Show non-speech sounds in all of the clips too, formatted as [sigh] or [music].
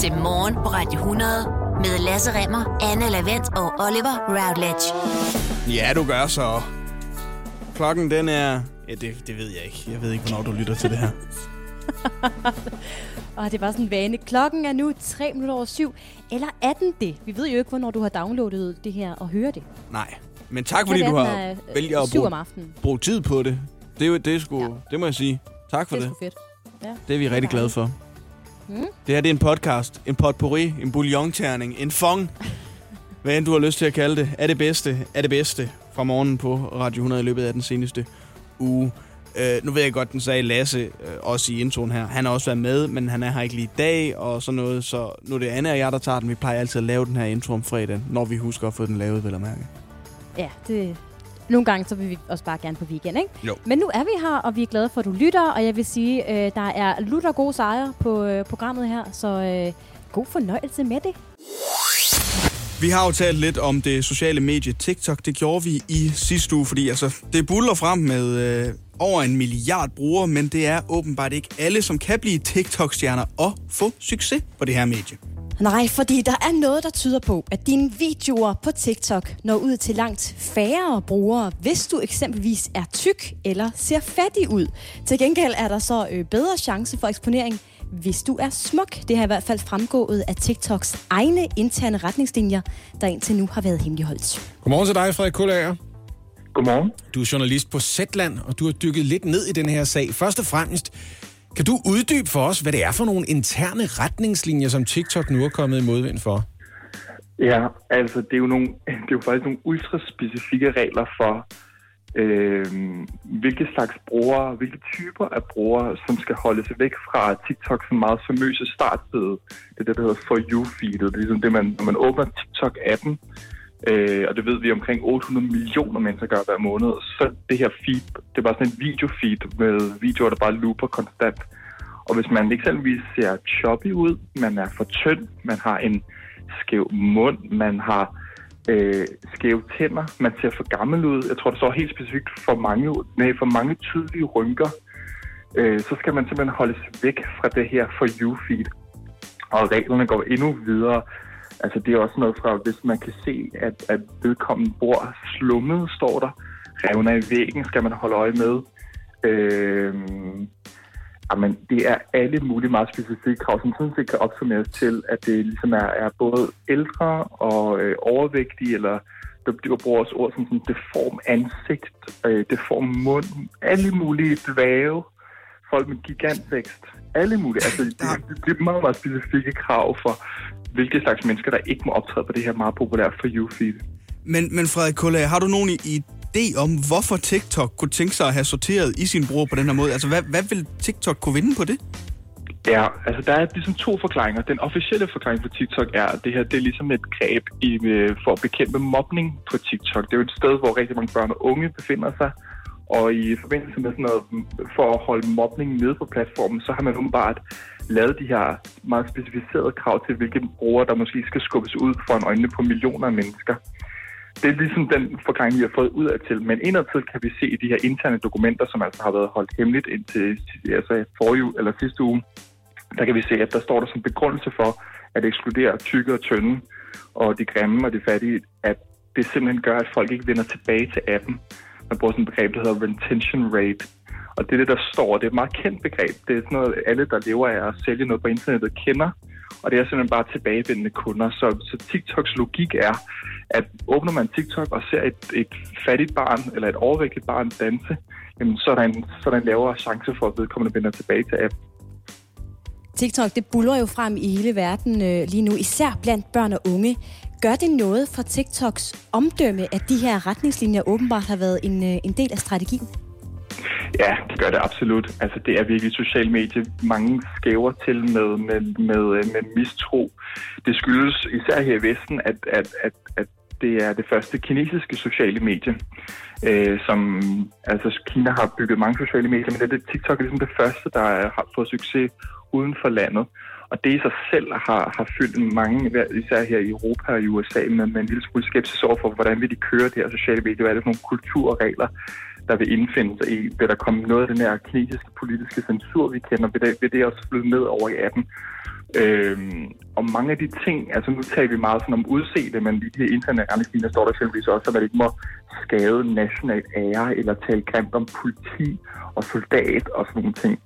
til Morgen på Radio 100 med Lasse Remmer, Anne Lavendt og Oliver Routledge. Ja, du gør så. Klokken den er... Ja, det, det ved jeg ikke. Jeg ved ikke, hvornår du lytter til det her. [laughs] Og det var sådan en vane. Klokken er nu 3 minutter over syv. Eller 18 det. Vi ved jo ikke, hvornår du har downloadet det her og hører det. Nej. Men tak, fordi du har den er, øh, vælget at bruge, bruge tid på det. Det, er jo- det, er sgu, Ja. det må jeg sige. Tak for Det det. er sgu fedt. Ja. Det er vi rigtig glade for. Mm. Det her det er en podcast, en potpourri, en bouillonterning, en fong. Hvad end du har lyst til at kalde det, er det bedste, er det bedste fra morgenen på Radio 100 i løbet af den seneste uge. Uh, nu ved jeg godt, den sagde Lasse uh, også i introen her. Han har også været med, men han er her ikke lige i dag og sådan noget. Så nu er det Anne og jeg, der tager den. Vi plejer altid at lave den her intro om fredag, når vi husker at få den lavet, vel at mærke. Ja, det... Nogle gange så vil vi også bare gerne på weekend, ikke? Jo. Men nu er vi her, og vi er glade for, at du lytter. Og jeg vil sige, øh, der er lutter gode sejre på øh, programmet her. Så øh, god fornøjelse med det. Vi har jo talt lidt om det sociale medie TikTok. Det gjorde vi i sidste uge, fordi altså, det buller frem med øh, over en milliard brugere, men det er åbenbart ikke alle, som kan blive TikTok-stjerner og få succes på det her medie. Nej, fordi der er noget, der tyder på, at dine videoer på TikTok når ud til langt færre brugere, hvis du eksempelvis er tyk eller ser fattig ud. Til gengæld er der så øh, bedre chance for eksponering, hvis du er smuk. Det har i hvert fald fremgået af TikToks egne interne retningslinjer, der indtil nu har været hemmeligholdt. Godmorgen til dig, Frederik Kullager. Godmorgen. Du er journalist på Zetland, og du har dykket lidt ned i den her sag. Først og fremmest, kan du uddybe for os, hvad det er for nogle interne retningslinjer, som TikTok nu er kommet i modvind for? Ja, altså det er jo, nogle, [laughs] det er jo faktisk nogle ultraspecifikke regler for, øh, hvilke slags brugere, hvilke typer af brugere, som skal holdes væk fra TikToks meget famøse startside. Det er det, der hedder For You-feedet. Det er ligesom det, man, når man åbner TikTok-appen, øh, og det ved vi omkring 800 millioner mennesker gør hver måned, så det her feed, det er bare sådan en videofeed med videoer, der bare looper konstant. Og hvis man eksempelvis ser choppy ud, man er for tynd, man har en skæv mund, man har øh, skæve tænder, man ser for gammel ud. Jeg tror, det står helt specifikt for mange, nej, for mange tydelige rynker. Øh, så skal man simpelthen holdes væk fra det her for you-feed. Og reglerne går endnu videre. Altså det er også noget fra, hvis man kan se, at, at vedkommende bor slummet, står der. Revner i væggen skal man holde øje med. Øh, Jamen, det er alle mulige meget specifikke krav, som sådan set kan opsummeres til, at det ligesom er, er både ældre og øh, overvægtige, eller der bruger også ord som sådan deform ansigt, øh, deform mund, alle mulige dvæve, folk med gigantvækst, alle mulige. Altså, det, det, er meget, meget specifikke krav for, hvilke slags mennesker, der ikke må optræde på det her meget populære For You-feed. Men, men Frederik Kullager, har du nogen idé om, hvorfor TikTok kunne tænke sig at have sorteret i sin bruger på den her måde? Altså, hvad, hvad vil TikTok kunne vinde på det? Ja, altså der er ligesom to forklaringer. Den officielle forklaring for TikTok er, at det her det er ligesom et greb i, øh, for at bekæmpe mobning på TikTok. Det er jo et sted, hvor rigtig mange børn og unge befinder sig. Og i forbindelse med sådan noget, for at holde mobning nede på platformen, så har man umiddelbart lavet de her meget specificerede krav til, hvilke brugere, der måske skal skubbes ud foran øjnene på millioner af mennesker. Det er ligesom den forklaring, vi har fået ud af til. Men indadtil kan vi se i de her interne dokumenter, som altså har været holdt hemmeligt indtil altså forrige, eller sidste uge, der kan vi se, at der står der som begrundelse for at ekskludere tykke og tynde, og de grimme og de fattige, at det simpelthen gør, at folk ikke vender tilbage til appen. Man bruger sådan et begreb, der hedder retention rate. Og det er det, der står. Det er et meget kendt begreb. Det er sådan noget, alle, der lever af at sælge noget på internettet, kender. Og det er simpelthen bare tilbagevendende kunder. Så, så TikToks logik er, at åbner man TikTok og ser et, et fattigt barn eller et overvægtigt barn danse, jamen, så, er der en, så er der en lavere chance for, at vedkommende vender tilbage til appen. TikTok, det buller jo frem i hele verden øh, lige nu, især blandt børn og unge. Gør det noget for TikToks omdømme, at de her retningslinjer åbenbart har været en, øh, en del af strategien? Ja, det gør det absolut. Altså, det er virkelig social medie. Mange skæver til med, med, med, øh, med mistro. Det skyldes især her i Vesten, at, at, at, at det er det første kinesiske sociale medie, øh, som altså Kina har bygget mange sociale medier, men det, det TikTok er ligesom det første, der har fået succes uden for landet. Og det i sig selv har, har fyldt mange, især her i Europa og i USA, med, med en lille smule skepsis over for, hvordan vil de køre det her sociale medier, hvad er det for nogle kulturregler, der vil indfinde sig i, vil der komme noget af den her kinesiske politiske censur, vi kender, vil det, vil det også flyde ned over i appen. Øhm, og mange af de ting, altså nu taler vi meget sådan om udseende, men i de her interne retningslinjer står der eksempelvis også, at man ikke må skade national ære eller tale grimt om politi og soldat og sådan nogle ting.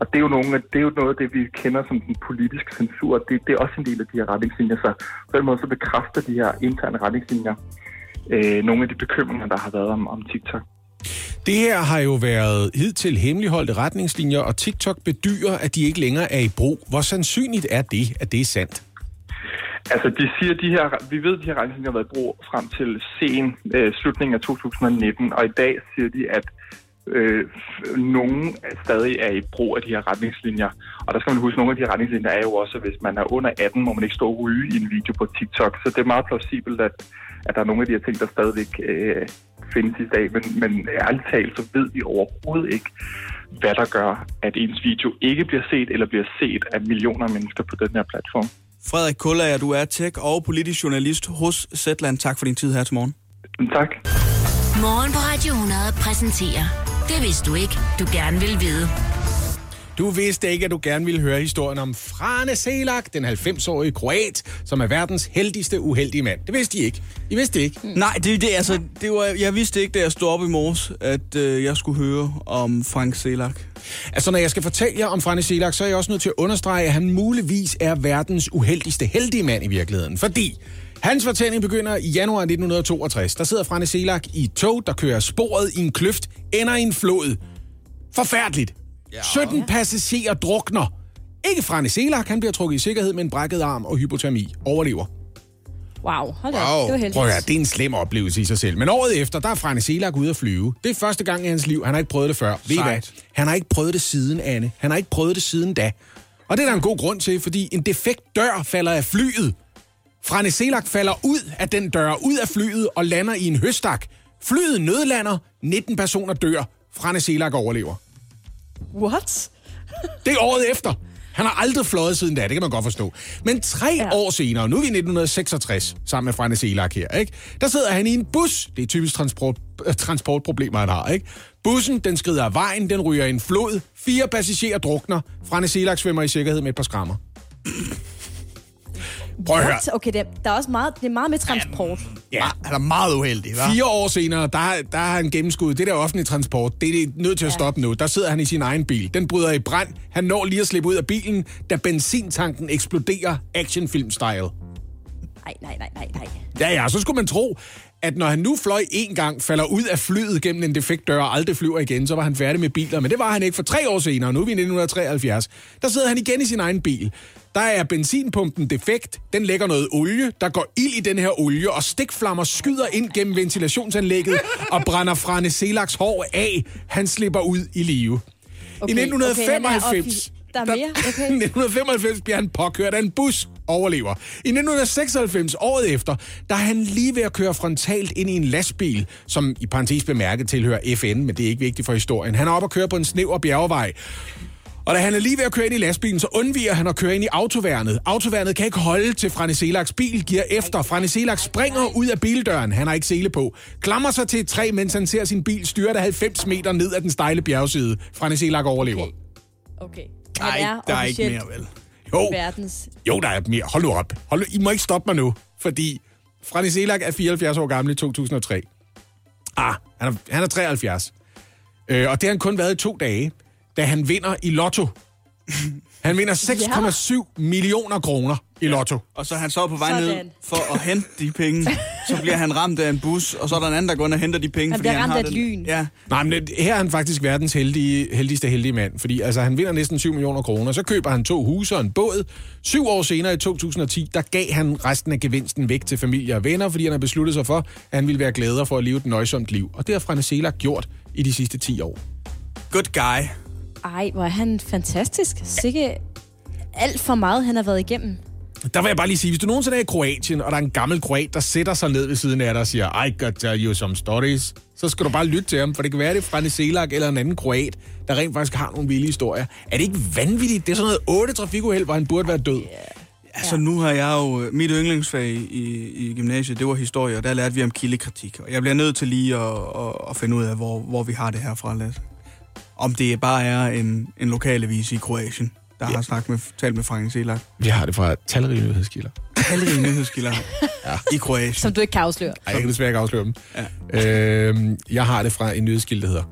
Og det er jo, nogle, det er jo noget af det, vi kender som den politiske censur. Det, det er også en del af de her retningslinjer. Så på den måde så bekræfter de her interne retningslinjer øh, nogle af de bekymringer, der har været om, om TikTok. Det her har jo været hidtil hemmeligholdte retningslinjer, og TikTok bedyrer, at de ikke længere er i brug. Hvor sandsynligt er det, at det er sandt? Altså, de siger, de her, vi ved, at de her retningslinjer har været i brug frem til sen øh, slutningen af 2019, og i dag siger de, at øh, nogen stadig er i brug af de her retningslinjer. Og der skal man huske, at nogle af de her retningslinjer er jo også, at hvis man er under 18, må man ikke stå og ryge i en video på TikTok. Så det er meget plausibelt, at, at der er nogle af de her ting, der stadigvæk øh, findes i dag. Men, men ærligt talt, så ved vi overhovedet ikke, hvad der gør, at ens video ikke bliver set eller bliver set af millioner af mennesker på den her platform. Frederik Kullager, du er tech- og politisk journalist hos Zetland. Tak for din tid her til morgen. Tak. Morgen på Radio 100 præsenterer Det vidste du ikke, du gerne vil vide. Du vidste ikke, at du gerne ville høre historien om Frane Selak, den 90-årige kroat, som er verdens heldigste uheldige mand. Det vidste I ikke. I vidste ikke. Mm. Nej, det, det, altså, det var, jeg vidste ikke, da jeg stod op i morges, at øh, jeg skulle høre om Frank Selak. Altså, når jeg skal fortælle jer om Frane Selak, så er jeg også nødt til at understrege, at han muligvis er verdens uheldigste heldige mand i virkeligheden. Fordi Hans fortælling begynder i januar 1962. Der sidder Frane Selak i et tog, der kører sporet i en kløft, ender i en flod. Forfærdeligt. Ja. 17 passagerer drukner. Ikke Frane Selak, han bliver trukket i sikkerhed med en brækket arm og hypotermi. Overlever. Wow, hold da, wow. det var heldigt. Prøv at høre, det er en slem oplevelse i sig selv. Men året efter, der er Frane Selak ude at flyve. Det er første gang i hans liv. Han har ikke prøvet det før. Ved I hvad? Han har ikke prøvet det siden, Anne. Han har ikke prøvet det siden da. Og det er der en god grund til, fordi en defekt dør falder af flyet. Frane Selak falder ud af den dør, ud af flyet og lander i en høstak. Flyet nødlander, 19 personer dør. Frane Selak overlever. What? Det er året efter. Han har aldrig fløjet siden da, det kan man godt forstå. Men tre ja. år senere, nu er vi i 1966, sammen med Frane Selak her, ikke? der sidder han i en bus. Det er typisk transport, øh, transportproblemer, han har. Ikke? Bussen, den skrider af vejen, den ryger i en flod. Fire passagerer drukner. Frane Selak svømmer i sikkerhed med et par skrammer. Prøv at høre. Okay, det er, der er også meget, det er meget med transport. Ja, han er meget uheldig, hva'? Fire år senere, der, der har han gennemskuddet det der offentlige transport. Det er nødt til at stoppe nu. Der sidder han i sin egen bil. Den bryder i brand. Han når lige at slippe ud af bilen, da benzintanken eksploderer actionfilm-style. Nej, nej, nej, nej, nej. Ja, ja, så skulle man tro, at når han nu fløj en gang, falder ud af flyet gennem en defekt dør og aldrig flyver igen, så var han færdig med biler. Men det var han ikke for tre år senere. Nu er vi i 1973. Der sidder han igen i sin egen bil. Der er benzinpumpen defekt. Den lægger noget olie. Der går ild i den her olie, og stikflammer skyder ind gennem ventilationsanlægget [laughs] og brænder Frane Selaks hår af. Han slipper ud i live. Okay, I 1995... Okay, der er mere? Okay. 1995 bliver han påkørt af en bus, overlever. I 1996, året efter, der er han lige ved at køre frontalt ind i en lastbil, som i parentes bemærket tilhører FN, men det er ikke vigtigt for historien. Han er oppe at køre på en snæver bjergevej. Og da han er lige ved at køre ind i lastbilen, så undviger han at køre ind i autoværnet. Autoværnet kan ikke holde til Frane Selaks bil, giver efter. Frane Selak springer ud af bildøren. Han har ikke sele på. Klammer sig til et træ, mens han ser sin bil styrte 90 meter ned ad den stejle bjergside. Frane Selak overlever. Okay. okay. Nej, Han er der er ikke mere, vel? Jo, verdens... jo, der er mere. Hold nu op. Hold nu. I må ikke stoppe mig nu, fordi Frane Selak er 74 år gammel i 2003. Ah, han er, han er 73. Øh, og det har han kun været i to dage, da han vinder i lotto. Han vinder [laughs] 6,7 millioner kroner i lotto. Og så er han så på vej ned Sådan. for at hente de penge. Så bliver han ramt af en bus, og så er der en anden, der går ind og henter de penge. Han fordi bliver ramt har af den. lyn. Ja. Nej, men det- her er han faktisk verdens heldige, heldigste heldige mand, fordi altså, han vinder næsten 7 millioner kroner, så køber han to huse og en båd. Syv år senere i 2010, der gav han resten af gevinsten væk til familie og venner, fordi han har besluttet sig for, at han ville være glæder for at leve et nøjsomt liv. Og det har Frane Selak gjort i de sidste 10 år. Good guy. Ej, hvor er han fantastisk. Sikke alt for meget, han har været igennem. Der vil jeg bare lige sige, hvis du nogensinde er i Kroatien, og der er en gammel kroat, der sætter sig ned ved siden af dig og siger, I got tell you some stories, så skal du bare lytte til ham, for det kan være, det er Frane Selak eller en anden kroat, der rent faktisk har nogle vilde historier. Er det ikke vanvittigt? Det er sådan noget otte trafikuheld, hvor han burde være død. Altså, nu har jeg jo... Øh, mit yndlingsfag i, i gymnasiet, det var historie, og der lærte vi om kildekritik. Og jeg bliver nødt til lige at, at, at finde ud af, hvor, hvor vi har det her fra. Om det bare er en, en lokalavis i Kroatien der har snakket med, talt med Frank Selak. Vi har det fra talrige nyhedskilder. Alle nyhedskilder [laughs] ja. i Kroatien. Som du ikke kan afsløre. Ej, jeg kan desværre ikke afsløre dem. Ja. Øhm, jeg har det fra en nyhedskilde, der hedder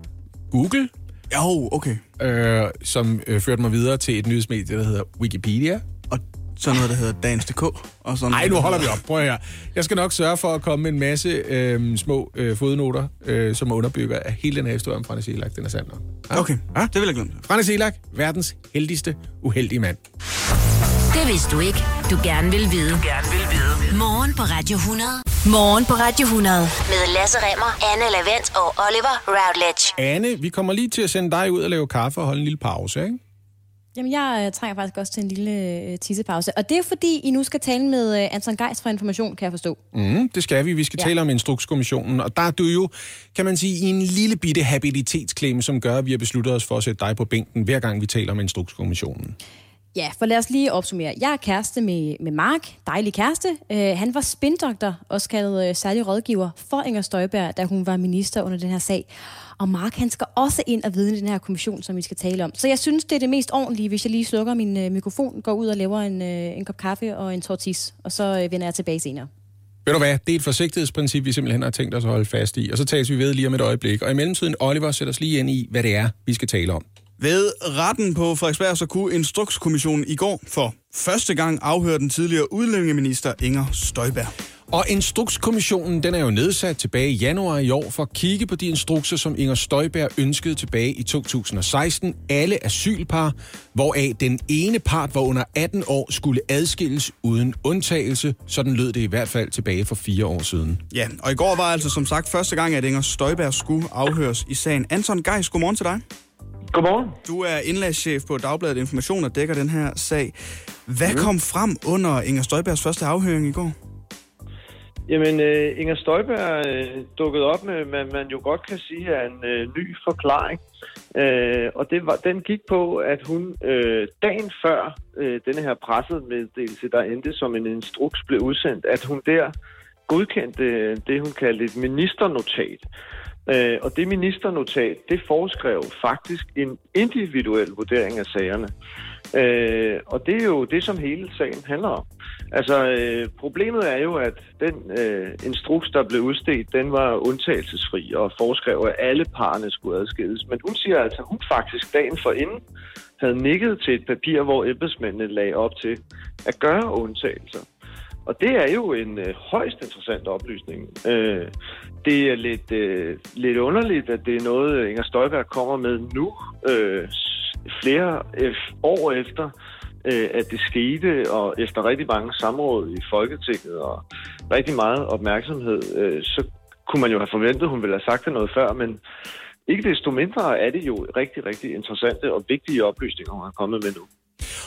Google, Jo, okay. øh, som øh, førte mig videre til et nyhedsmedie, der hedder Wikipedia. Sådan noget, der hedder Dagens.dk. Og sådan Nej, nu der holder vi op. Prøv her. Jeg skal nok sørge for at komme med en masse øh, små øh, fodnoter, øh, som underbygger, at hele den her historie om Frane Selak, den er sand nok. Ja? Okay, Ja? det vil jeg glemme. Frane Selak, verdens heldigste uheldige mand. Det vidste du ikke, du gerne vil vide. Du gerne vil vide. Morgen på Radio 100. Morgen på Radio 100. Med Lasse Remmer, Anne Lavendt og Oliver Routledge. Anne, vi kommer lige til at sende dig ud og lave kaffe og holde en lille pause, ikke? Jamen, jeg øh, trænger faktisk også til en lille øh, tissepause. Og det er fordi, I nu skal tale med øh, Anton Geis fra Information, kan jeg forstå. Mm, det skal vi. Vi skal ja. Tale om Instrukskommissionen, og der er du jo, kan man sige, i en lille bitte habilitetsklemme, som gør, at vi har besluttet os for at sætte dig på bænken, hver gang vi taler om Instrukskommissionen. Ja, for lad os lige opsummere. Jeg er kæreste med, med Mark, dejlig kæreste. Uh, han var spindoktor, også kaldet uh, særlig rådgiver for Inger Støjberg, da hun var minister under den her sag. Og Mark, han skal også ind og vidne den her kommission, som vi skal tale om. Så jeg synes, det er det mest ordentlige, hvis jeg lige slukker min øh, mikrofon, går ud og laver en, øh, en kop kaffe og en tortis, og så øh, vender jeg tilbage senere. Ved du hvad, det er et forsigtighedsprincip, vi simpelthen har tænkt os at holde fast i, og så tages vi ved lige om et øjeblik. Og i mellemtiden, Oliver, sætter os lige ind i, hvad det er, vi skal tale om. Ved retten på Frederiksberg så kunne Instrukskommissionen i går for første gang afhøre den tidligere udlændingeminister Inger Støjberg. Og Instrukskommissionen, den er jo nedsat tilbage i januar i år for at kigge på de instrukser, som Inger Støjberg ønskede tilbage i 2016. Alle asylpar, hvoraf den ene part var under 18 år, skulle adskilles uden undtagelse. Sådan lød det i hvert fald tilbage for fire år siden. Ja, og i går var altså som sagt første gang, at Inger Støjberg skulle afhøres i sagen. Anton Geis, godmorgen til dig. Godmorgen. Du er indlagschef på Dagbladet Information og dækker den her sag. Hvad kom frem under Inger Støjbergs første afhøring i går? Jamen, øh, Inger Støjberg øh, dukkede op med, hvad man jo godt kan sige er en øh, ny forklaring. Øh, og det var, den gik på, at hun øh, dagen før øh, denne her pressemeddelelse, der endte som en instruks, blev udsendt, at hun der godkendte øh, det, hun kaldte et ministernotat. Øh, og det ministernotat, det foreskrev faktisk en individuel vurdering af sagerne. Øh, og det er jo det, som hele sagen handler om. Altså, øh, problemet er jo, at den øh, instruks, der blev udstedt, den var undtagelsesfri og foreskrev, at alle parerne skulle adskilles. Men hun siger altså, at hun faktisk dagen forinden havde nikket til et papir, hvor embedsmændene lagde op til at gøre undtagelser. Og det er jo en øh, højst interessant oplysning. Øh, det er lidt, øh, lidt underligt, at det er noget, Inger Støjberg kommer med nu, øh, flere f- år efter, øh, at det skete, og efter rigtig mange samråd i Folketinget og rigtig meget opmærksomhed, øh, så kunne man jo have forventet, at hun ville have sagt det noget før, men ikke desto mindre er det jo rigtig, rigtig interessante og vigtige oplysninger, hun har kommet med nu.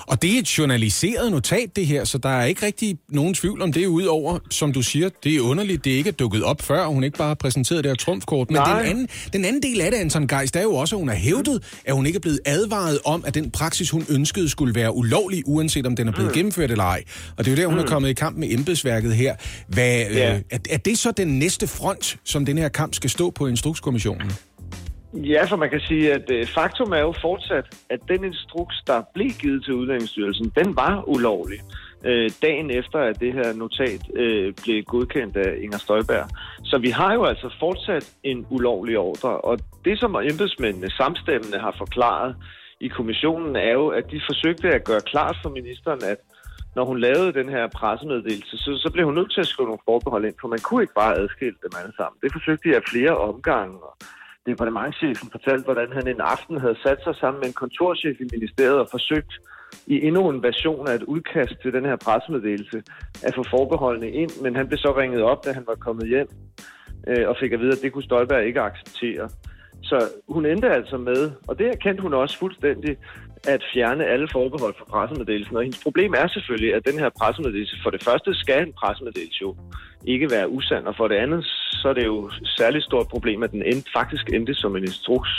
Og det er et journaliseret notat, det her, så der er ikke rigtig nogen tvivl om det, udover, som du siger, det er underligt, det ikke er dukket op før, og hun ikke bare har præsenteret det her trumfkort. Men Nej. den anden, den anden del af det, Anton Geist, er jo også, at hun har hævdet, at hun ikke er blevet advaret om, at den praksis, hun ønskede, skulle være ulovlig, uanset om den er blevet gennemført eller ej. Og det er jo der, hun er kommet i kamp med embedsværket her. Hvad, Ja. øh, er, er det så den næste front, som den her kamp skal stå på Instrukskommissionen? Ja, for man kan sige, at øh, faktum er jo fortsat, at den instruks, der blev givet til Udlændingsstyrelsen, den var ulovlig. Øh, dagen efter, at det her notat øh, blev godkendt af Inger Støjberg. Så vi har jo altså fortsat en ulovlig ordre, og det som embedsmændene samstemmende har forklaret i kommissionen, er jo, at de forsøgte at gøre klart for ministeren, at når hun lavede den her pressemeddelelse, så, så blev hun nødt til at skrive nogle forbehold ind, for man kunne ikke bare adskille dem alle sammen. Det forsøgte de af flere omgange, og departementchefen fortalte, hvordan han en aften havde sat sig sammen med en kontorchef i ministeriet og forsøgt i endnu en version af et udkast til den her pressemeddelelse at få forbeholdene ind, men han blev så ringet op, da han var kommet hjem øh, og fik at vide, at det kunne Støjberg ikke acceptere. Så hun endte altså med, og det erkendte hun også fuldstændig, at fjerne alle forbehold for pressemeddelelsen. Og hendes problem er selvfølgelig, at den her pressemeddelelse, for det første skal en pressemeddelelse jo ikke være usand, og for det andet, så er det jo et særligt stort problem, at den endte, faktisk endte som en instruks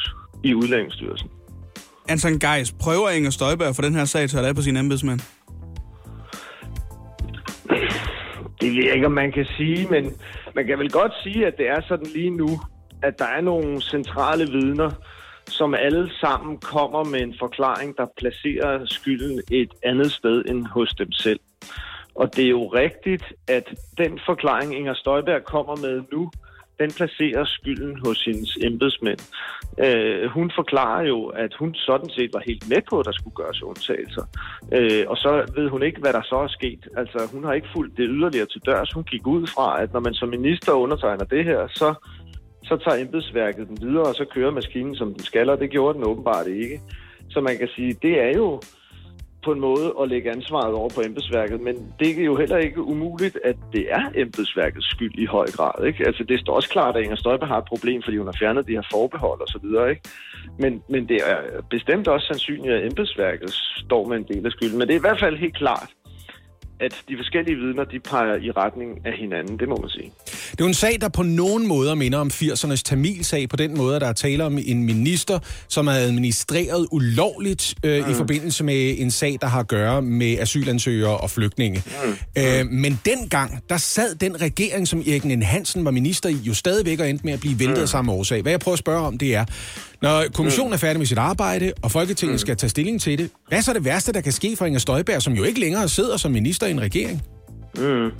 i Udlændingsstyrelsen. Anton Geis, prøver Inger Støjberg for den her sag til at lade på sine embedsmænd? Det ved jeg ikke, om man kan sige, men man kan vel godt sige, at det er sådan lige nu, at der er nogle centrale vidner, som alle sammen kommer med en forklaring, der placerer skylden et andet sted end hos dem selv. Og det er jo rigtigt, at den forklaring, Inger Støjberg kommer med nu, den placerer skylden hos hendes embedsmænd. Øh, hun forklarer jo, at hun sådan set var helt med på, at der skulle gøres undtagelser. Øh, og så ved hun ikke, hvad der så er sket. Altså, hun har ikke fulgt det yderligere til dørs. Hun gik ud fra, at når man som minister undertegner det her, så, så tager embedsværket den videre, og så kører maskinen, som den skal, og det gjorde den åbenbart ikke. Så man kan sige, det er jo på en måde at lægge ansvaret over på embedsværket, men det er jo heller ikke umuligt, at det er embedsværkets skyld i høj grad. Ikke? Altså, det står også klart, at Inger Støjberg har et problem, fordi hun har fjernet de her forbehold og så videre. Ikke? Men, men det er bestemt også sandsynligt, at embedsværket står med en del af skylden. Men det er i hvert fald helt klart, at de forskellige vidner, de peger i retning af hinanden, det må man sige. Det er jo en sag, der på nogen måder minder om 80'ernes Tamil-sag, på den måde, at der er tale om en minister, som er administreret ulovligt øh, mm. i forbindelse med en sag, der har at gøre med asylansøgere og flygtninge. Mm. Øh, men dengang, der sad den regering, som Erik N. Hansen var minister i, jo stadigvæk og endte med at blive væltet mm. af samme årsag. Hvad jeg prøver at spørge om, det er, når kommissionen er færdig med sit arbejde, og Folketinget mm. skal tage stilling til det, hvad er så det værste, der kan ske for Inger Støjberg, som jo ikke længere sidder som minister i en regering? Mm.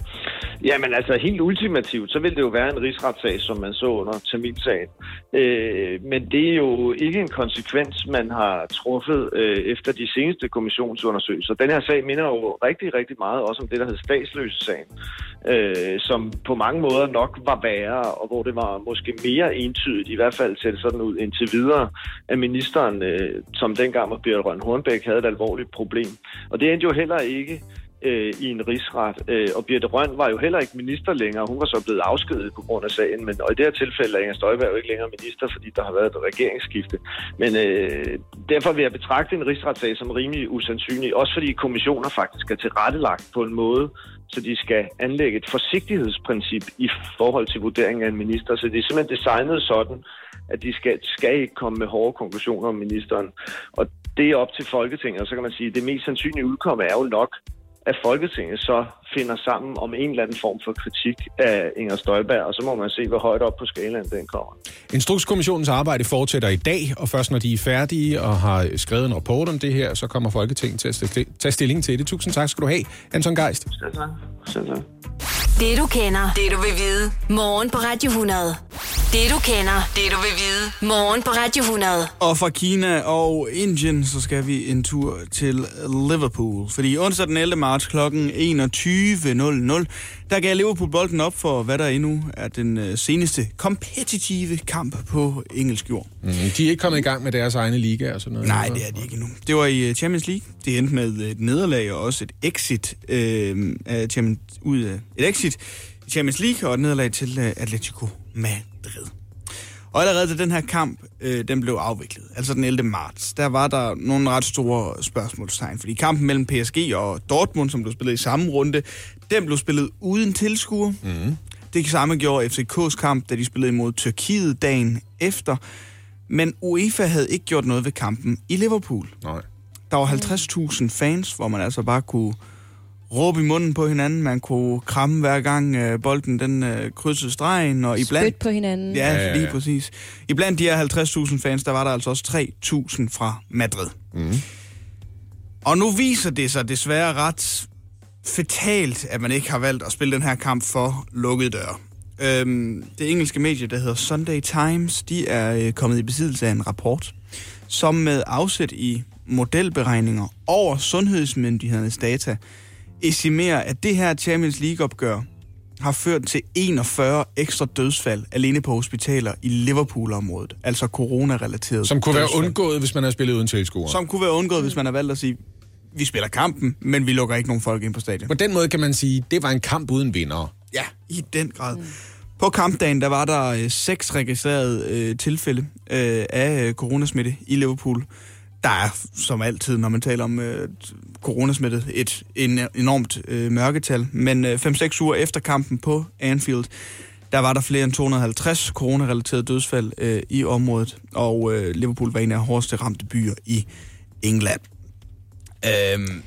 Jamen altså helt ultimativt, så vil det jo være en rigsretssag, som man så under Tamilsagen. Øh, men det er jo ikke en konsekvens, man har truffet øh, efter de seneste kommissionsundersøgelser. Den her sag minder jo rigtig, rigtig meget også om det, der hed statsløse-sagen, øh, som på mange måder nok var værre, og hvor det var måske mere entydigt, i hvert fald ser det sådan ud indtil videre, at ministeren, øh, som dengang var Bjørn Røn Hornbæk, havde et alvorligt problem. Og det endte jo heller ikke øh, i en rigsret. Øh, og Birte Røn var jo heller ikke minister længere. Hun var så blevet afskedet på grund af sagen. Men, og i det her tilfælde er Inger Støjberg jo ikke længere minister, fordi der har været et regeringsskifte. Men øh, derfor vil jeg betragte en rigsretssag som rimelig usandsynlig. Også fordi kommissioner faktisk er tilrettelagt på en måde, så de skal anlægge et forsigtighedsprincip i forhold til vurderingen af en minister. Så det er simpelthen designet sådan, at de skal, skal ikke komme med hårde konklusioner om ministeren. Og det er op til Folketinget, og så kan man sige, at det mest sandsynlige udkomme er jo nok, at Folketinget så finder sammen om en eller anden form for kritik af Inger Støjberg, og så må man se, hvor højt op på skalaen den kommer. Instrukskommissionens arbejde fortsætter i dag, og først når de er færdige og har skrevet en rapport om det her, så kommer Folketinget til at tage stilling til det. Tusind tak skal du have, Anton Geist. Selv tak. Selv tak. Det du kender, det du vil vide. Morgen på Radio 100. Det du kender, det du vil vide. Morgen på Radio 100. Og fra Kina og Indien, så skal vi en tur til Liverpool. Fordi onsdag den 11. marts kl. 21.00, der gav Liverpool bolden op for, hvad der endnu er den øh, seneste kompetitive kamp på engelsk jord. Mm, de er ikke kommet i gang med deres egne liga og sådan noget? Nej, det er de ikke endnu. Det var i øh, Champions League. Det endte med et nederlag og også et exit, øh, af Champions, ud af, et exit i Champions League og et nederlag til øh, Atletico Madrid. Og allerede da den her kamp øh, den blev afviklet, altså den 11. marts, der var der nogle ret store spørgsmålstegn. Fordi kampen mellem PSG og Dortmund, som blev spillet i samme runde, den blev spillet uden tilskuer. Mm. Det samme gjorde FCK's kamp, da de spillede imod Tyrkiet dagen efter. Men UEFA havde ikke gjort noget ved kampen i Liverpool. Nej. Der var 50.000 fans, hvor man altså bare kunne råbe i munden på hinanden. Man kunne kramme hver gang øh, bolden den øh, krydsede stregen. Og iblandt, Spyt på hinanden. Ja, Ja, ja, lige ja. præcis. Iblandt de her 50.000 fans, der var der altså også 3.000 fra Madrid. Mm. Og nu viser det sig desværre ret fatalt, at man ikke har valgt at spille den her kamp for lukkede døre. Øhm, det engelske medie, der hedder Sunday Times, de er øh, kommet i besiddelse af en rapport, som med afsæt i modelberegninger over sundhedsmyndighedernes data, estimerer, at det her Champions League-opgør har ført til 41 ekstra dødsfald alene på hospitaler i Liverpool-området, altså corona-relateret Som kunne være dødsfald. undgået, hvis man havde spillet uden tilskuere. Som kunne være undgået, hvis man har valgt at sige, vi spiller kampen, men vi lukker ikke nogen folk ind på stadion. På den måde kan man sige, det var en kamp uden vinder. Ja, i den grad. Mm. På kampdagen, der var der øh, seks registrerede øh, tilfælde øh, af øh, coronasmitte i Liverpool. Der er, som altid, når man taler om øh, coronasmittet, et en, enormt øh, mørketal. Men øh, 5-6 uger efter kampen på Anfield, der var der flere end 250 coronarelaterede dødsfald øh, i området. Og øh, Liverpool var en af hårdeste ramte byer i England. Øhm,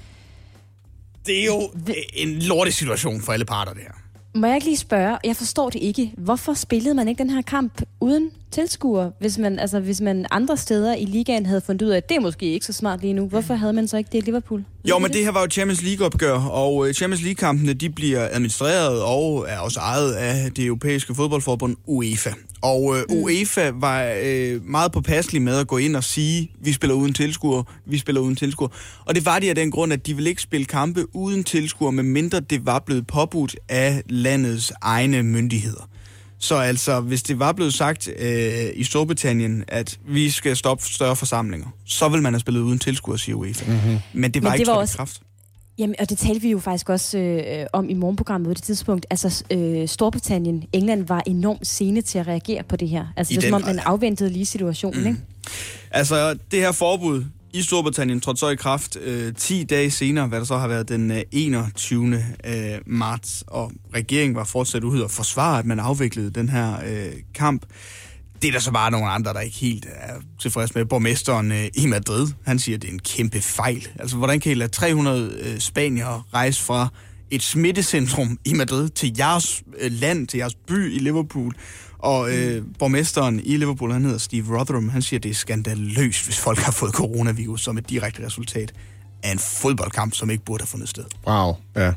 det er jo en lortig situation for alle parter, det her. Må jeg ikke lige spørge, jeg forstår det ikke, hvorfor spillede man ikke den her kamp uden tilskuer, hvis man, altså, hvis man andre steder i ligaen havde fundet ud af, at det er måske ikke så smart lige nu. Hvorfor havde man så ikke det i Liverpool? Jo, men det her var jo Champions League-opgør, og øh, Champions League-kampene de bliver administreret og er også ejet af det europæiske fodboldforbund UEFA. Og øh, mm. UEFA var øh, meget påpasselig med at gå ind og sige, vi spiller uden tilskuer, vi spiller uden tilskuer. Og det var de af den grund, at de ville ikke spille kampe uden tilskuer, medmindre det var blevet påbudt af landets egne myndigheder. Så altså, hvis det var blevet sagt øh, i Storbritannien, at vi skal stoppe større forsamlinger, så vil man have spillet uden tilskuer, siger UEFA. Mm-hmm. Men det var Men ikke det var trådt også- kraft. Jamen, og det talte vi jo faktisk også øh, om i morgenprogrammet på det tidspunkt. Altså, øh, Storbritannien, England var enormt sene til at reagere på det her. Altså, I det er som om, man afventede lige situationen, mm. ikke? Altså, det her forbud i Storbritannien trådte så i kraft øh, 10 dage senere, hvad der så har været den øh, 21. Øh, marts, og regeringen var fortsat ude og forsvare, at man afviklede den her øh, kamp. Det er der så bare nogle andre, der ikke helt er tilfredse med. Borgmesteren øh, i Madrid, han siger, at det er en kæmpe fejl. Altså, hvordan kan I lade 300 øh, spanier rejse fra et smittecentrum i Madrid til jeres øh, land, til jeres by i Liverpool? Og øh, borgmesteren i Liverpool, han hedder Steve Rotherham, han siger, at det er skandaløst, hvis folk har fået coronavirus som et direkte resultat af en fodboldkamp, som ikke burde have fundet sted. Wow, ja.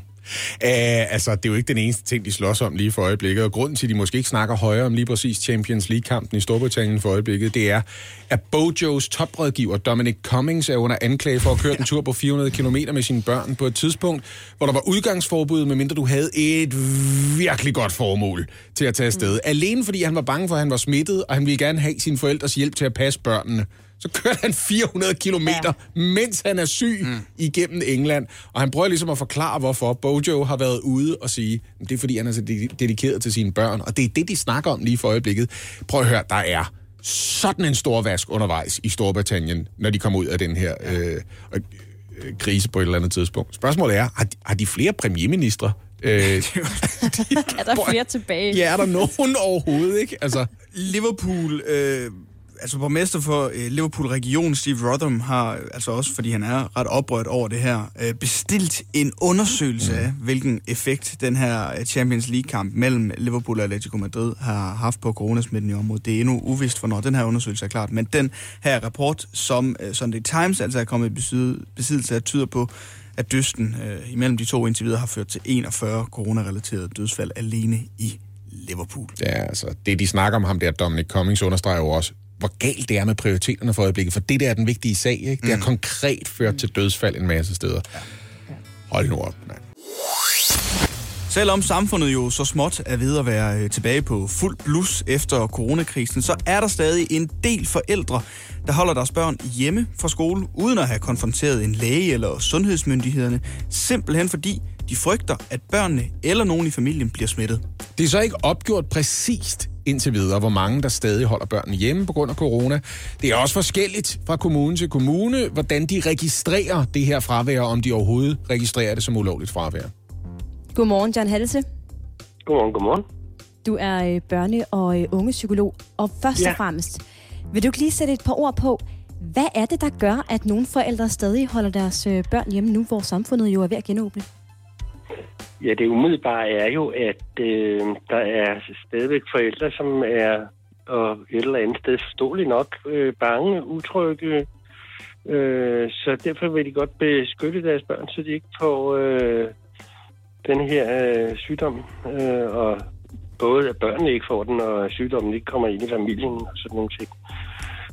Æh, altså, det er jo ikke den eneste ting, de slås om lige for øjeblikket, og grunden til, at de måske ikke snakker højere om lige præcis Champions League-kampen i Storbritannien for øjeblikket, det er, at Bojos toprådgiver Dominic Cummings er under anklage for at køre [laughs] en tur på 400 km med sine børn på et tidspunkt, hvor der var udgangsforbud, medmindre du havde et virkelig godt formål til at tage afsted. Mm. Alene fordi han var bange for, at han var smittet, og han ville gerne have sine forældres hjælp til at passe børnene. Så kørte han 400 kilometer, ja. mens han er syg mm. igennem England. Og han prøver ligesom at forklare, hvorfor Bojo har været ude og sige, at det er fordi, han er så de- dedikeret til sine børn. Og det er det, de snakker om lige for øjeblikket. Prøv at høre, der er sådan en stor vask undervejs i Storbritannien, når de kommer ud af den her øh, øh, krise på et eller andet tidspunkt. Spørgsmålet er, har de, har de flere premierministre? Øh, [laughs] Er der flere tilbage? ja, er der nogen overhovedet, ikke? Altså, Liverpool, øh, altså borgmester for øh, Liverpool Region, Steve Rotherham, har øh, altså også, fordi han er ret oprørt over det her, øh, bestilt en undersøgelse af, hvilken effekt den her øh, Champions League-kamp mellem Liverpool og Atletico Madrid har haft på coronasmitten i området. Det er endnu uvist, hvornår den her undersøgelse er klart, men den her rapport, som øh, Sunday Times altså er kommet i besid- besiddelse af, tyder på, at dysten øh, imellem de to indtil videre har ført til 41 coronarelaterede dødsfald alene i Liverpool. Ja, altså, det de snakker om ham der, Dominic Cummings, understreger jo også, hvor galt det er med prioriteterne for øjeblikket, for det der er den vigtige sag, ikke? Det har konkret ført til dødsfald en masse steder. Hold nu op, mand. Selvom samfundet jo så småt er ved at være øh, tilbage på fuld blus efter coronakrisen, så er der stadig en del forældre, der holder deres børn hjemme fra skole, uden at have konfronteret en læge eller sundhedsmyndighederne, simpelthen fordi de frygter, at børnene eller nogen i familien bliver smittet. Det er så ikke opgjort præcist indtil videre, hvor mange der stadig holder børnene hjemme på grund af corona. Det er også forskelligt fra kommune til kommune, hvordan de registrerer det her fravær, om de overhovedet registrerer det som ulovligt fravær. Godmorgen, John Hallese. Godmorgen, godmorgen. Du er øh, børne- og øh, ungepsykolog. Og først ja. Og fremmest, vil du ikke lige sætte et par ord på, hvad er det, der gør, at nogle forældre stadig holder deres øh, børn hjemme nu, hvor samfundet jo er ved at genåbne? Ja, det umiddelbare er jo, at øh, der er stadigvæk forældre, som er og et eller andet sted forståeligt nok øh, bange, utrygge. Øh, så derfor vil de godt beskytte deres børn, så de ikke får øh, den her øh, sygdom. Øh, og både at børnene ikke får den, og sygdommen ikke kommer ind i familien og sådan nogle ting.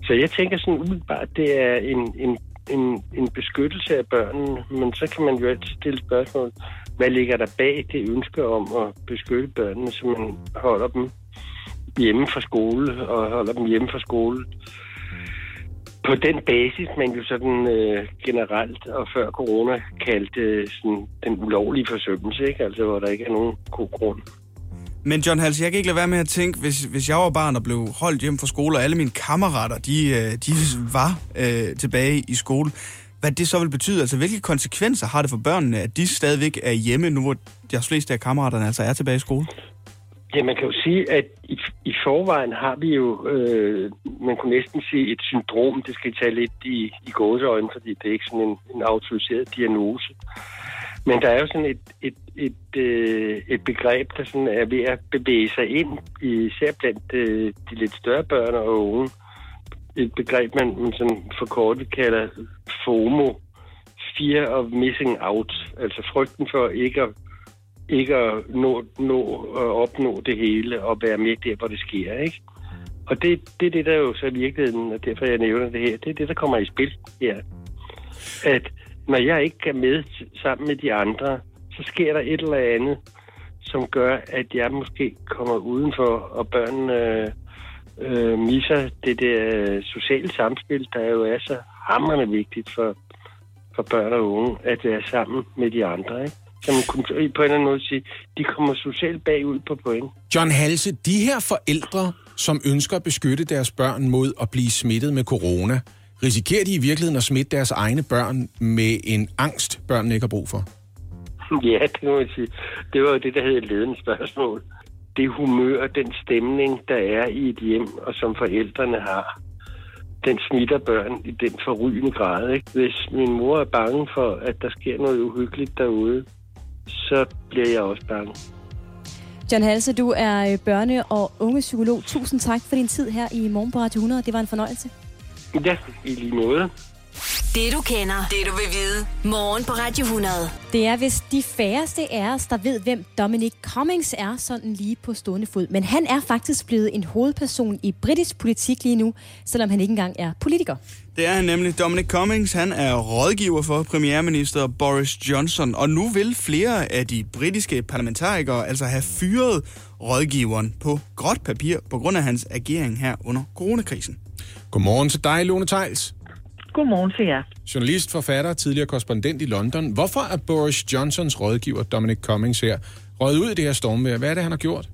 Så jeg tænker sådan umiddelbart, det er en, en, en, en beskyttelse af børnene, men så kan man jo altid stille spørgsmål, hvad ligger der bag det ønske om at beskytte børnene, så man holder dem hjemme fra skole og holder dem hjemme fra skole på den basis, man jo sådan øh, generelt og før corona kaldte øh, sådan, den ulovlige forsømmelse, ikke? Altså, hvor der ikke er nogen god grund. Men John Hals, jeg kan ikke lade være med at tænke, hvis, hvis jeg var barn og blev holdt hjem fra skole, og alle mine kammerater, de, øh, de var øh, tilbage i skole, hvad det så vil betyde, altså hvilke konsekvenser har det for børnene, at de stadigvæk er hjemme, nu hvor de fleste af kammeraterne altså er tilbage i skole? Ja, man kan jo sige, at i, i forvejen har vi jo, øh, man kunne næsten sige et syndrom, det skal jeg tage lidt i, i gåseøjne, fordi det er ikke sådan en, en autoriseret diagnose. Men der er jo sådan et, et, et, øh, et begreb, der sådan er ved at bevæge sig ind, især blandt øh, de lidt større børn og unge. Et begreb, man, man sådan forkortet kalder FOMO, Fear of Missing Out, altså frygten for ikke at, ikke at nå, nå at opnå det hele og være med der, hvor det sker, ikke? Og det, det er det, der jo så i virkeligheden, og derfor jeg nævner det her, det er det, der kommer i spil her. At når jeg ikke er med sammen med de andre, så sker der et eller andet, som gør, at jeg måske kommer udenfor, og børnene øh, øh, misser det der øh, sociale samspil, der jo er så hammerende vigtigt for, for børn og unge, at være sammen med de andre. Ikke? man kunne på en eller anden måde sige, de kommer socialt bagud på point. John Halse, de her forældre, som ønsker at beskytte deres børn mod at blive smittet med corona, risikerer de i virkeligheden at smitte deres egne børn med en angst, børnene ikke har brug for? Ja, det må jeg sige. Det var jo det, der hedder ledende spørgsmål. Det humør, den stemning, der er i et hjem, og som forældrene har, den smitter børn i den forrygende grad. Ikke? Hvis min mor er bange for, at der sker noget uhyggeligt derude, så bliver jeg også bange. John Halse, du er øh, børne- og ungepsykolog. Tusind tak for din tid her i Morgen på Radio 100. Det var en fornøjelse. Ja, i lige måde. Det du kender, det du vil vide. Morgen på Radio 100. Det er hvis de færreste af os, der ved, hvem Dominic Cummings er, sådan lige på stående fod. Men han er faktisk blevet en hovedperson i britisk politik lige nu, selvom han ikke engang er politiker. Det er han nemlig. Dominic Cummings, han er rådgiver for premierminister Boris Johnson, og nu vil flere af de britiske parlamentarikere altså have fyret rådgiveren på gråt papir på grund af hans agering her under coronakrisen. Godmorgen til dig, Lone Tejls. Godmorgen til jer. Journalist, forfatter, tidligere korrespondent i London. Hvorfor er Boris Johnsons rådgiver, Dominic Cummings her, røget ud i det her stormvejr? Hvad er det, han har gjort?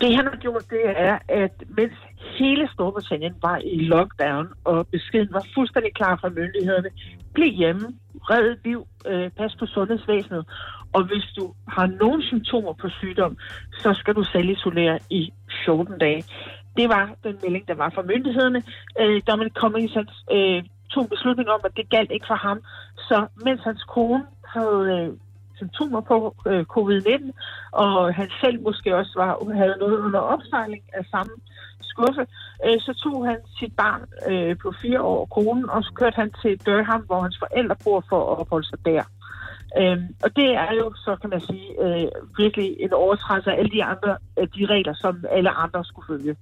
Det han har gjort, det er, at mens hele Storbritannien var i lockdown, og beskeden var fuldstændig klar fra myndighederne, bliv hjemme, red liv, øh, pas på sundhedsvæsenet, og hvis du har nogle symptomer på sygdom, så skal du selv isolere i 14 dage. Det var den melding, der var fra myndighederne. Øh, Dominic Cummings øh, tog en beslutning om, at det galt ikke for ham. Så mens hans kone havde øh, symptomer på øh, covid-19, og han selv måske også var, havde noget under opsejling af samme skuffe, øh, så tog han sit barn øh, på fire år, konen, og så kørte han til Durham, hvor hans forældre bor for at opholde sig der. Øhm, og det er jo, så kan man sige, øh, virkelig en overtrædelse af alle de andre af de regler, som alle andre skulle følge.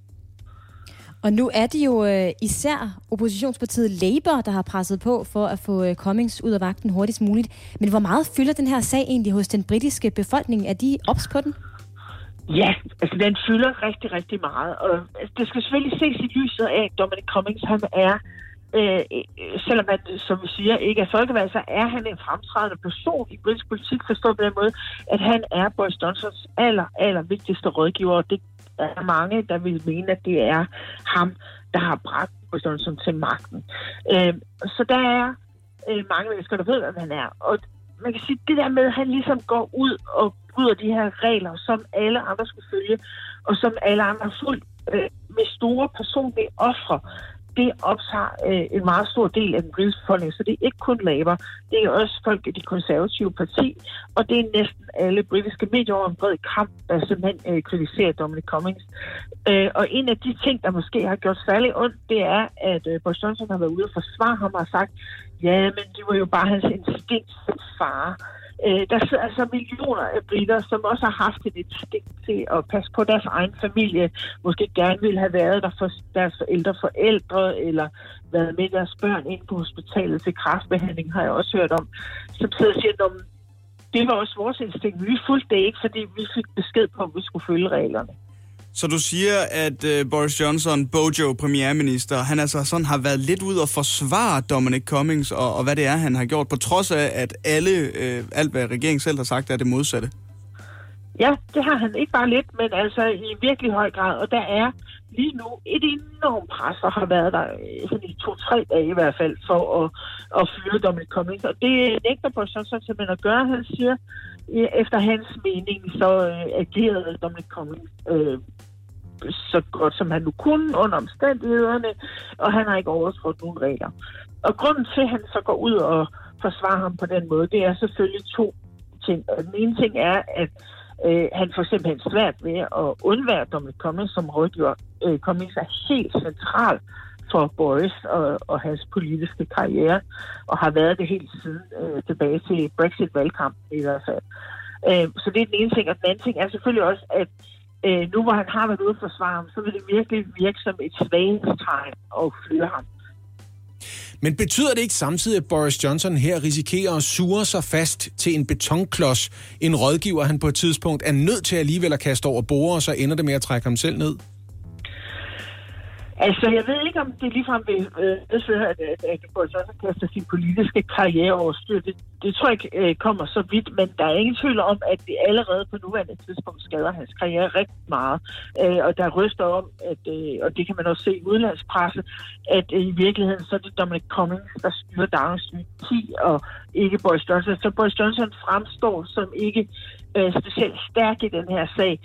Og nu er det jo øh, især oppositionspartiet Labour, der har presset på for at få øh, Cummings ud af vagten hurtigst muligt. Men hvor meget fylder den her sag egentlig hos den britiske befolkning? Er de ops på den? Ja, altså den fylder rigtig, rigtig meget. Og altså, det skal selvfølgelig ses i lyset af, at Dominic Cummings, han er, øh, øh selvom han, som vi siger, ikke er folkevalg, så er han en fremtrædende person i britisk politik, forstået på den måde, at han er Boris Johnsons aller, aller vigtigste rådgiver, og det er mange, der vil mene, at det er ham, der har bragt sådan, Johnson til magten. Øh, så der er øh, mange mennesker, der ved, hvem han er. Og man kan sige, det der med, at han ligesom går ud og bryder de her regler, som alle andre skulle følge, og som alle andre har fulgt øh, med store personlige ofre, det optager øh, en meget stor del af den britiske befolkning, så det er ikke kun Labour, det er også folk i det konservative parti, og det er næsten alle britiske medier over en bred kamp, der simpelthen øh, kritiserer Dominic Cummings. Øh, og en af de ting, der måske har gjort særlig ondt, det er, at øh, Boris Johnson har været ude og forsvare ham og har sagt, ja, men det var jo bare hans instinkt som far. Øh, der sidder altså millioner af britter, som også har haft et instinkt til at passe på deres egen familie. Måske gerne ville have været der for deres forældre forældre, eller været med deres børn ind på hospitalet til kraftbehandling, har jeg også hørt om. Som sidder og siger, det var også vores instinkt. Vi fulgte det ikke, fordi vi fik besked på, at vi skulle følge reglerne. Så du siger, at øh, Boris Johnson, Bojo, premierminister, han altså sådan har været lidt ud og forsvare Dominic Cummings og, og hvad det er, han har gjort, på trods af, at alle, øh, alt hvad regeringen selv har sagt, er det modsatte. Ja, det har han ikke bare lidt, men altså i virkelig høj grad. Og der er lige nu et enormt pres, der har været der øh, sådan i to-tre dage i hvert fald, for at, at fyre Dominic Cummings. Og det nægter Boris Johnson simpelthen at gøre. Han siger, efter hans mening, så øh, agerede Dominic Cummings øh, så godt som han nu kunne under omstændighederne, og han har ikke overtrådt nogen regler. Og grunden til, at han så går ud og forsvarer ham på den måde, det er selvfølgelig to ting. Den ene ting er, at øh, han får simpelthen svært ved at undvære Dominic Cummings som rådgiver. Øh, Cummings er helt central for Boris og, og hans politiske karriere, og har været det helt siden øh, tilbage til Brexit-valgkampen i hvert fald. Øh, så det er den ene ting, og den anden ting er selvfølgelig også, at øh, nu hvor han har været ude for forsvare ham, så vil det virkelig virke som et svaghedstegn at fyre ham. Men betyder det ikke samtidig, at Boris Johnson her risikerer at sure sig fast til en betonklods, en rådgiver, han på et tidspunkt er nødt til alligevel at kaste over bord, og så ender det med at trække ham selv ned? Altså, jeg ved ikke, om det ligefrem vil øh, medføre, at, at, at Boris Johnson kaster sin politiske karriere over styr. Det, det tror jeg ikke øh, kommer så vidt, men der er ingen tvivl om, at det allerede på nuværende tidspunkt skader hans karriere rigtig meget. Øh, og der ryster om, at, øh, og det kan man også se i udlandspresse, at øh, i virkeligheden så er det Dominic Cummings, der styrer Downs 10, og ikke Boris Johnson. Så Boris Johnson fremstår som ikke øh, specielt stærk i den her sag.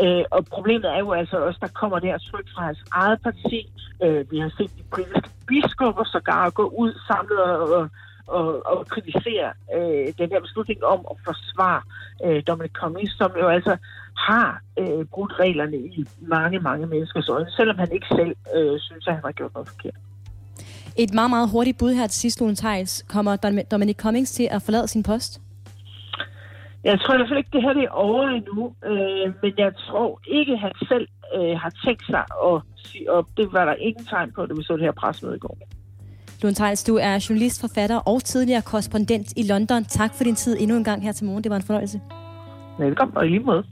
Øh, og problemet er jo altså også, der kommer det her tryk fra hans eget parti. Øh, vi har set de britiske biskopper sågar gå ud samlet og, og, og kritisere øh, den her beslutning om at forsvare øh, Dominic Cummings, som jo altså har øh, brudt reglerne i mange, mange menneskers øjne, selvom han ikke selv øh, synes, at han har gjort noget forkert. Et meget, meget hurtigt bud her til sidst, Lone Kommer Dominic Cummings til at forlade sin post? Jeg tror i hvert fald ikke, det her det er over endnu, øh, men jeg tror ikke, han selv øh, har tænkt sig at sige op. Det var der ingen tegn på, da vi så det her presmøde i går. Lund Theils, du er journalist, forfatter og tidligere korrespondent i London. Tak for din tid endnu en gang her til morgen. Det var en fornøjelse. Velkommen, og i lige måde.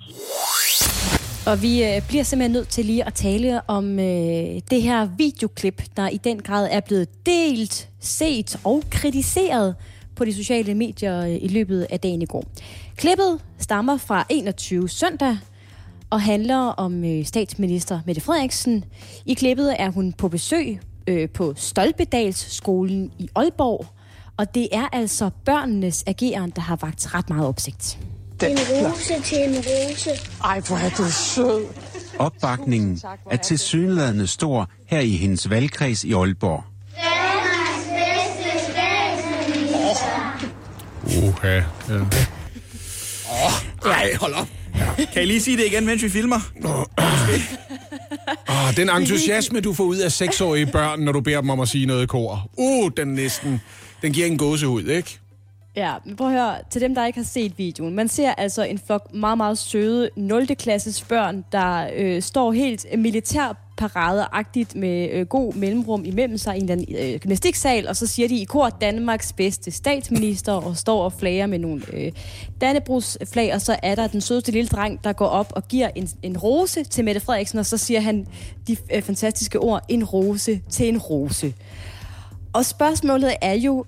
Og vi øh, bliver simpelthen nødt til lige at tale om øh, det her videoklip, der i den grad er blevet delt, set og kritiseret på de sociale medier øh, i løbet af dagen i går. Klippet stammer fra 21 søndag og handler om øh, statsminister Mette Frederiksen. I klippet er hun på besøg øh, på Stolpedalsskolen i Aalborg, og det er altså børnenes ageren, der har vagt ret meget opsigt. En rose til en rose. Ej, hvor er du sød. Opbakningen er til synlædende stor her i hendes valgkreds i Aalborg. Danmarks bedste statsminister. Uha. Ja. Oh, ej, hold op. Kan I lige sige det igen, mens vi filmer? Oh, den entusiasme, du får ud af seksårige børn, når du beder dem om at sige noget i kor. Uh, den næsten, den giver en gåsehud, ikke? Ja, men prøv at høre, til dem, der ikke har set videoen. Man ser altså en flok meget, meget søde 0. klasses børn, der øh, står helt paradeagtigt med øh, god mellemrum imellem sig i en øh, gymnastiksal, og så siger de i kor Danmarks bedste statsminister, og står og flager med nogle øh, Dannebrugsflag, og så er der den sødeste lille dreng, der går op og giver en, en rose til Mette Frederiksen, og så siger han de øh, fantastiske ord, en rose til en rose. Og spørgsmålet er jo,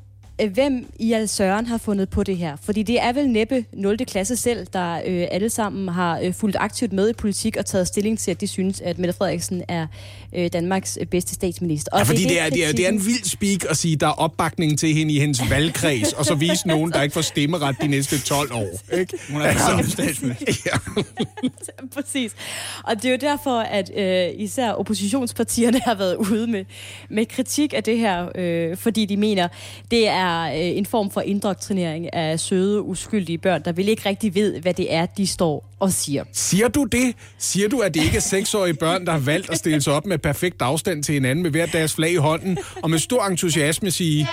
hvem i al Søren har fundet på det her. Fordi det er vel næppe 0. klasse selv, der øh, alle sammen har øh, fulgt aktivt med i politik og taget stilling til, at de synes, at Mette Frederiksen er øh, Danmarks øh, bedste statsminister. Og Ja, fordi det, det er, det, er, det er en vild speak at sige, der er opbakning til hende i hendes valgkreds, og så vise nogen, der ikke får stemmeret de næste 12 år. Ikke? Hun er altså statsminister. [laughs] Ja. [laughs] Præcis. Og det er jo derfor, at øh, især oppositionspartierne har været ude med, med kritik af det her, øh, fordi de mener, det er øh, en form for indoktrinering af søde, uskyldige børn, der vil ikke rigtig ved, hvad det er, de står og siger. Siger du det? Siger du, at det ikke er seksårige børn, der har valgt at stille sig op med perfekt afstand til hinanden med hver deres flag i hånden, og med stor entusiasme sige,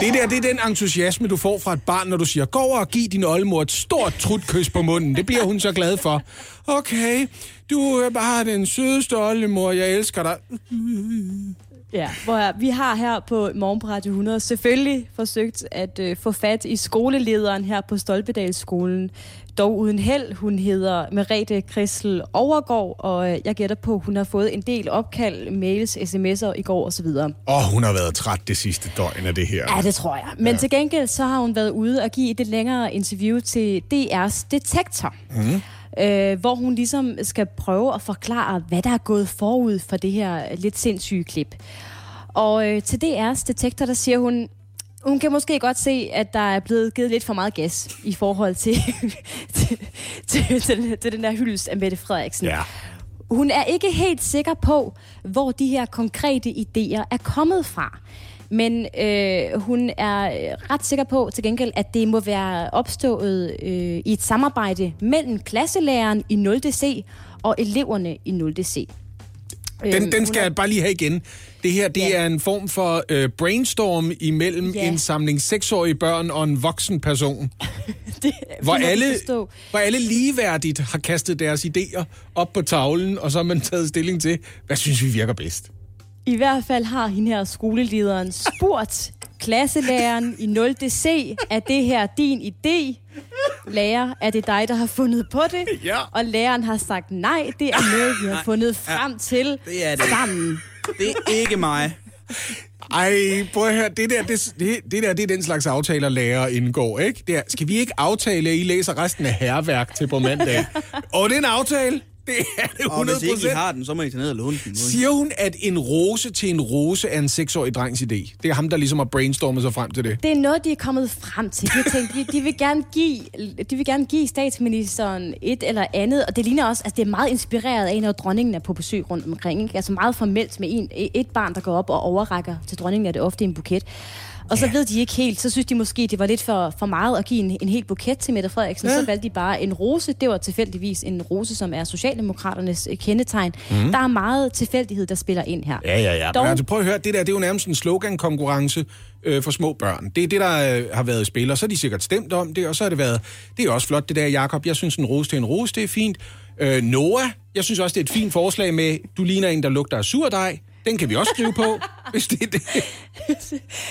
det der, det er den entusiasme, du får fra et barn, når du siger, gå over og giv din oldemor et stort trutkys på munden. Det bliver hun så glad for. Okay, du er bare den sødeste oldemor, jeg elsker dig. Ja, hvor vi har her på Morgen på Radio 100 selvfølgelig forsøgt at øh, få fat i skolelederen her på Stolpedalsskolen. Dog uden held. Hun hedder Merete Krissel Overgaard, og øh, jeg gætter på, at hun har fået en del opkald, mails, sms'er i går osv. Åh, oh, hun har været træt det sidste døgn af det her. Ja, det tror jeg. Men ja. til gengæld så har hun været ude og give et lidt længere interview til DR's Detektor. Mm. Øh, hvor hun ligesom skal prøve at forklare, hvad der er gået forud for det her lidt sindssyge klip. Og øh, til DR's Detektor, der siger hun, hun kan måske godt se, at der er blevet givet lidt for meget gas i forhold til, [laughs] til, til, til, til den der hyldest af Mette Frederiksen. Ja. hun er ikke helt sikker på, hvor de her konkrete idéer er kommet fra. Men øh, hun er øh, ret sikker på til gengæld, at det må være opstået øh, i et samarbejde mellem klasselæreren i 0. C og eleverne i 0. C. Den, Øhm, den skal jeg bare lige have igen. Det her, det Ja. er en form for øh, brainstorm imellem Ja. en samling seksårige børn og en voksen person. [laughs] det, Hvor alle, hvor alle ligeværdigt har kastet deres idéer op på tavlen, og så har man taget stilling til, hvad synes vi virker bedst. I hvert fald har hende her skolelederen spurgt klasselæreren i 0. C, er det her din idé? Lærer, er det dig, der har fundet på det? Ja. Og læreren har sagt, nej, det er noget, vi har fundet frem til Det er det. sammen. Det er ikke mig. Ej, prøv at høre, det der, det, det, det der, det er den slags aftaler, lærer indgår, ikke? Det er, skal vi ikke aftale, at I læser resten af herværk til på mandag? [laughs] og det er en aftale. Det er det 100 Og hvis ikke I har den, så må I tage ned og låne den. Siger hun, at en rose til en rose er en seksårig drengs idé? Det er ham, der ligesom har brainstormet sig frem til det. Det er noget, de er kommet frem til. De, har tænkt, de, de, vil gerne give, de vil gerne give statsministeren et eller andet, og det ligner også, at det er meget inspireret af, når dronningen er på besøg rundt omkring. Ikke? Altså meget formelt med en, et barn, der går op og overrækker til dronningen, er det ofte en buket. Og så ved de ikke helt, så synes de måske, det var lidt for, for meget at give en, en hel buket til Mette Frederiksen. Ja. Så valgte de bare en rose. Det var tilfældigvis en rose, som er Socialdemokraternes øh, kendetegn. Mm. Der er meget tilfældighed, der spiller ind her. Ja, ja, ja. Dog- Men altså, prøv at høre, det der, det er jo nærmest en slogan-konkurrence øh, for små børn. Det er det, der øh, har været i spil, og så har de sikkert stemt om det, og så har det været, det er også flot det der, Jakob. Jeg synes, en rose til en rose, det er fint. Øh, Noah, jeg synes også, det er et fint forslag med, du ligner en, der lugter af surdej. Den kan vi også skrive på, [laughs] hvis det er det.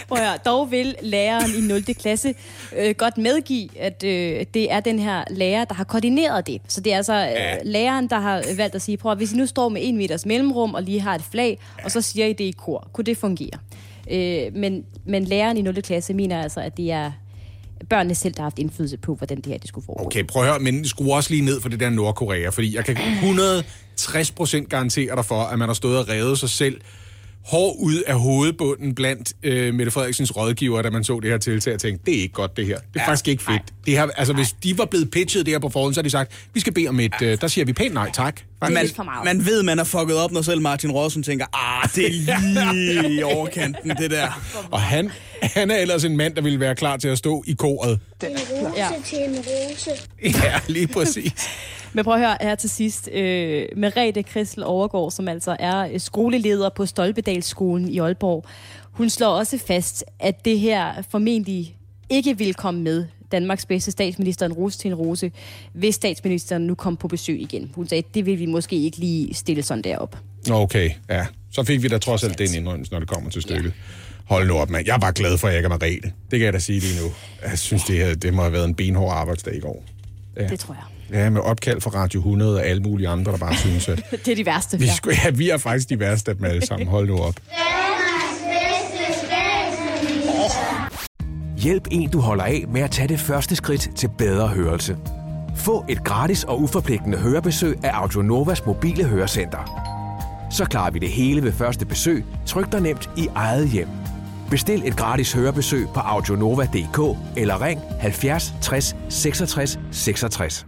Prøv at dog vil læreren i 0. klasse øh, godt medgive, at øh, det er den her lærer, der har koordineret det. Så det er altså øh, Ja. læreren, der har valgt at sige, prøv at hvis I nu står med en meters mellemrum og lige har et flag, og så siger I det i kor, kunne det fungere? Øh, men, men læreren i 0. klasse mener altså, at det er børnene selv, der har haft indflydelse på, hvordan det her det skulle foregå. Okay, prøv at høre, men skru også lige ned for det der Nordkorea, fordi jeg kan 160% garantere dig for, at man har stået og revet sig selv hår ud af hovedbunden blandt øh, Mette Frederiksens rådgiver, da man så det her tiltag og tænkte, det er ikke godt det her. Det er ja, faktisk ikke fedt. Det her, altså, hvis de var blevet pitchet det her på forhånd, så har de sagt, vi skal bede om et, øh, der siger vi pænt nej tak. er Man, lidt for meget. man ved, man har fucket op, når selv Martin Rossen tænker, ah, det er [laughs] lige i overkanten, det der. Og han, han er ellers en mand, der ville være klar til at stå i koret. En rose Ja. til en rose. Ja, lige præcis. Men prøv at høre her til sidst. Øh, Merete Kristel Overgaard, som altså er øh, skoleleder på Stolpedalsskolen i Aalborg, hun slår også fast, at det her formentlig ikke vil komme med Danmarks bedste statsminister en rose til en rose, hvis statsministeren nu kom på besøg igen. Hun sagde, at det vil vi måske ikke lige stille sådan derop. Okay, ja. Så fik vi da trods alt den indrømmelse, når det kommer til stykket. Hold nu op, mand. Jeg er bare glad for, at jeg ikke er Merete. Det kan jeg da sige lige nu. Jeg synes, det, her, det må have været en benhård arbejdsdag i går. Ja. Det tror jeg. Ja, med opkald fra Radio 100 og alle mulige andre, der bare synes, at [laughs] Det er de værste. vi, Ja. skulle, ja, vi er faktisk de værste af dem alle sammen. Hold nu op. Hjælp en, du holder af med at tage det første skridt til bedre hørelse. Få et gratis og uforpligtende hørebesøg af Audionovas mobile hørecenter. Så klarer vi det hele ved første besøg, tryk dig nemt i eget hjem. Bestil et gratis hørebesøg på audionova.dk eller ring 70 60 66 66.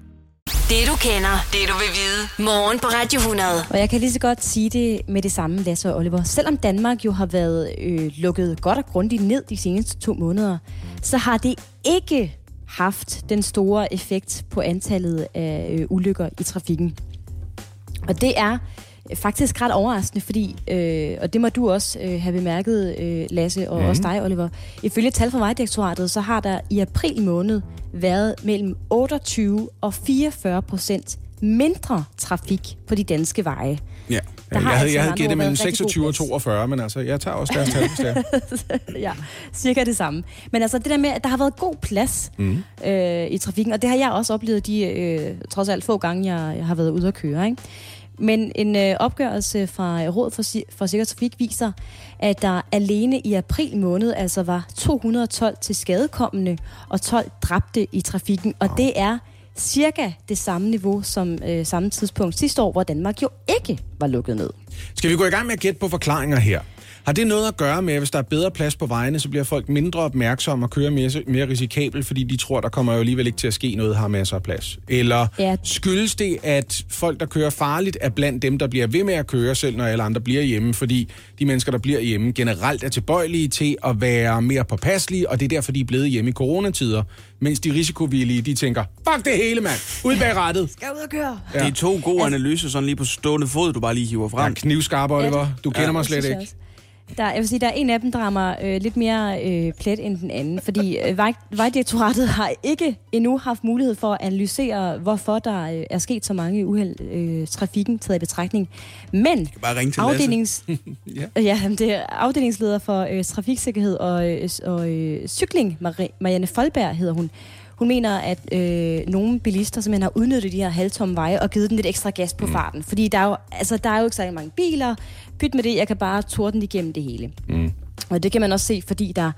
Det du kender, det du vil vide. Morgen på Radio 100. Og jeg kan lige så godt sige det med det samme, Lasse og Oliver. Selvom Danmark jo har været øh, lukket godt og grundigt ned de seneste to måneder, så har det ikke haft den store effekt på antallet af øh, ulykker i trafikken. Og det er faktisk ret overraskende, fordi, øh, og det må du også øh, have bemærket, øh, Lasse, og mm. også dig, Oliver. Ifølge tal fra Vejdirektoratet, så har der i april måned været mellem 28 og 44 procent mindre trafik på de danske veje. Ja. Der har jeg havde, altså jeg havde gættet ord mellem været rigtig 26 og god plads. 42, men altså, jeg tager også deres tal, hvis det er. [laughs] ja, cirka det samme. Men altså det der med, at der har været god plads mm. øh, i trafikken, og det har jeg også oplevet de øh, trods alt få gange, jeg, jeg har været ude at køre. Ikke? Men en øh, opgørelse fra Råd for, Si- for Sikker Trafik viser, at der alene i april måned altså var 212 til skadekommende og 12 dræbte i trafikken. Og det er cirka det samme niveau som øh, samme tidspunkt sidste år, hvor Danmark jo ikke var lukket ned. Skal vi gå i gang med at gætte på forklaringer her? Har det noget at gøre med, at hvis der er bedre plads på vejene, så bliver folk mindre opmærksomme og kører mere, mere risikabelt, fordi de tror, der kommer jo alligevel ikke til at ske noget, har masser af plads? Eller Ja. skyldes det, at folk, der kører farligt, er blandt dem, der bliver ved med at køre, selv når alle andre bliver hjemme, fordi de mennesker, der bliver hjemme, generelt er tilbøjelige til at være mere påpasselige, og det er derfor, de er blevet hjemme i coronatider, mens de risikovillige, de tænker, fuck det hele, mand! Ud bag rattet! [laughs] Skal ud og køre. Ja. Det er to gode analyser, sådan lige på stående fod, du bare lige hiver frem. Ja, knivskarp, Oliver. Du kender Ja. mig slet ikke. Der, jeg vil sige, der er en af dem, der rammer øh, lidt mere øh, plet end den anden, fordi øh, vej, Vejdirektoratet [laughs] har ikke endnu haft mulighed for at analysere, hvorfor der øh, er sket så mange uheld øh, trafikken taget i betragtning. Men Bare ringe til afdelings, [laughs] ja. Ja, jamen, det er afdelingsleder for øh, trafiksikkerhed og, øh, og øh, cykling, Mari- Marianne Folberg hedder hun. Hun mener, at øh, nogle bilister simpelthen har udnyttet de her halvtomme veje og givet den lidt ekstra gas på mm. farten. Fordi der er, jo, altså, der er jo ikke særlig mange biler. Pyt med det, jeg kan bare torden igennem det hele. Mm. Og det kan man også se, fordi der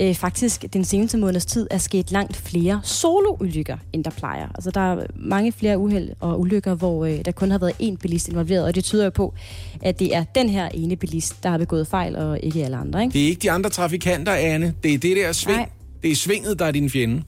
øh, faktisk den seneste måneds tid er sket langt flere soloulykker, end der plejer. Altså der er mange flere uheld og ulykker, hvor øh, der kun har været én bilist involveret, og det tyder jo på, at det er den her ene bilist, der har begået fejl, og ikke alle andre. Ikke? Det er ikke de andre trafikanter, Anne. Det er det der sving. Nej. Det er svinget, der er din fjende.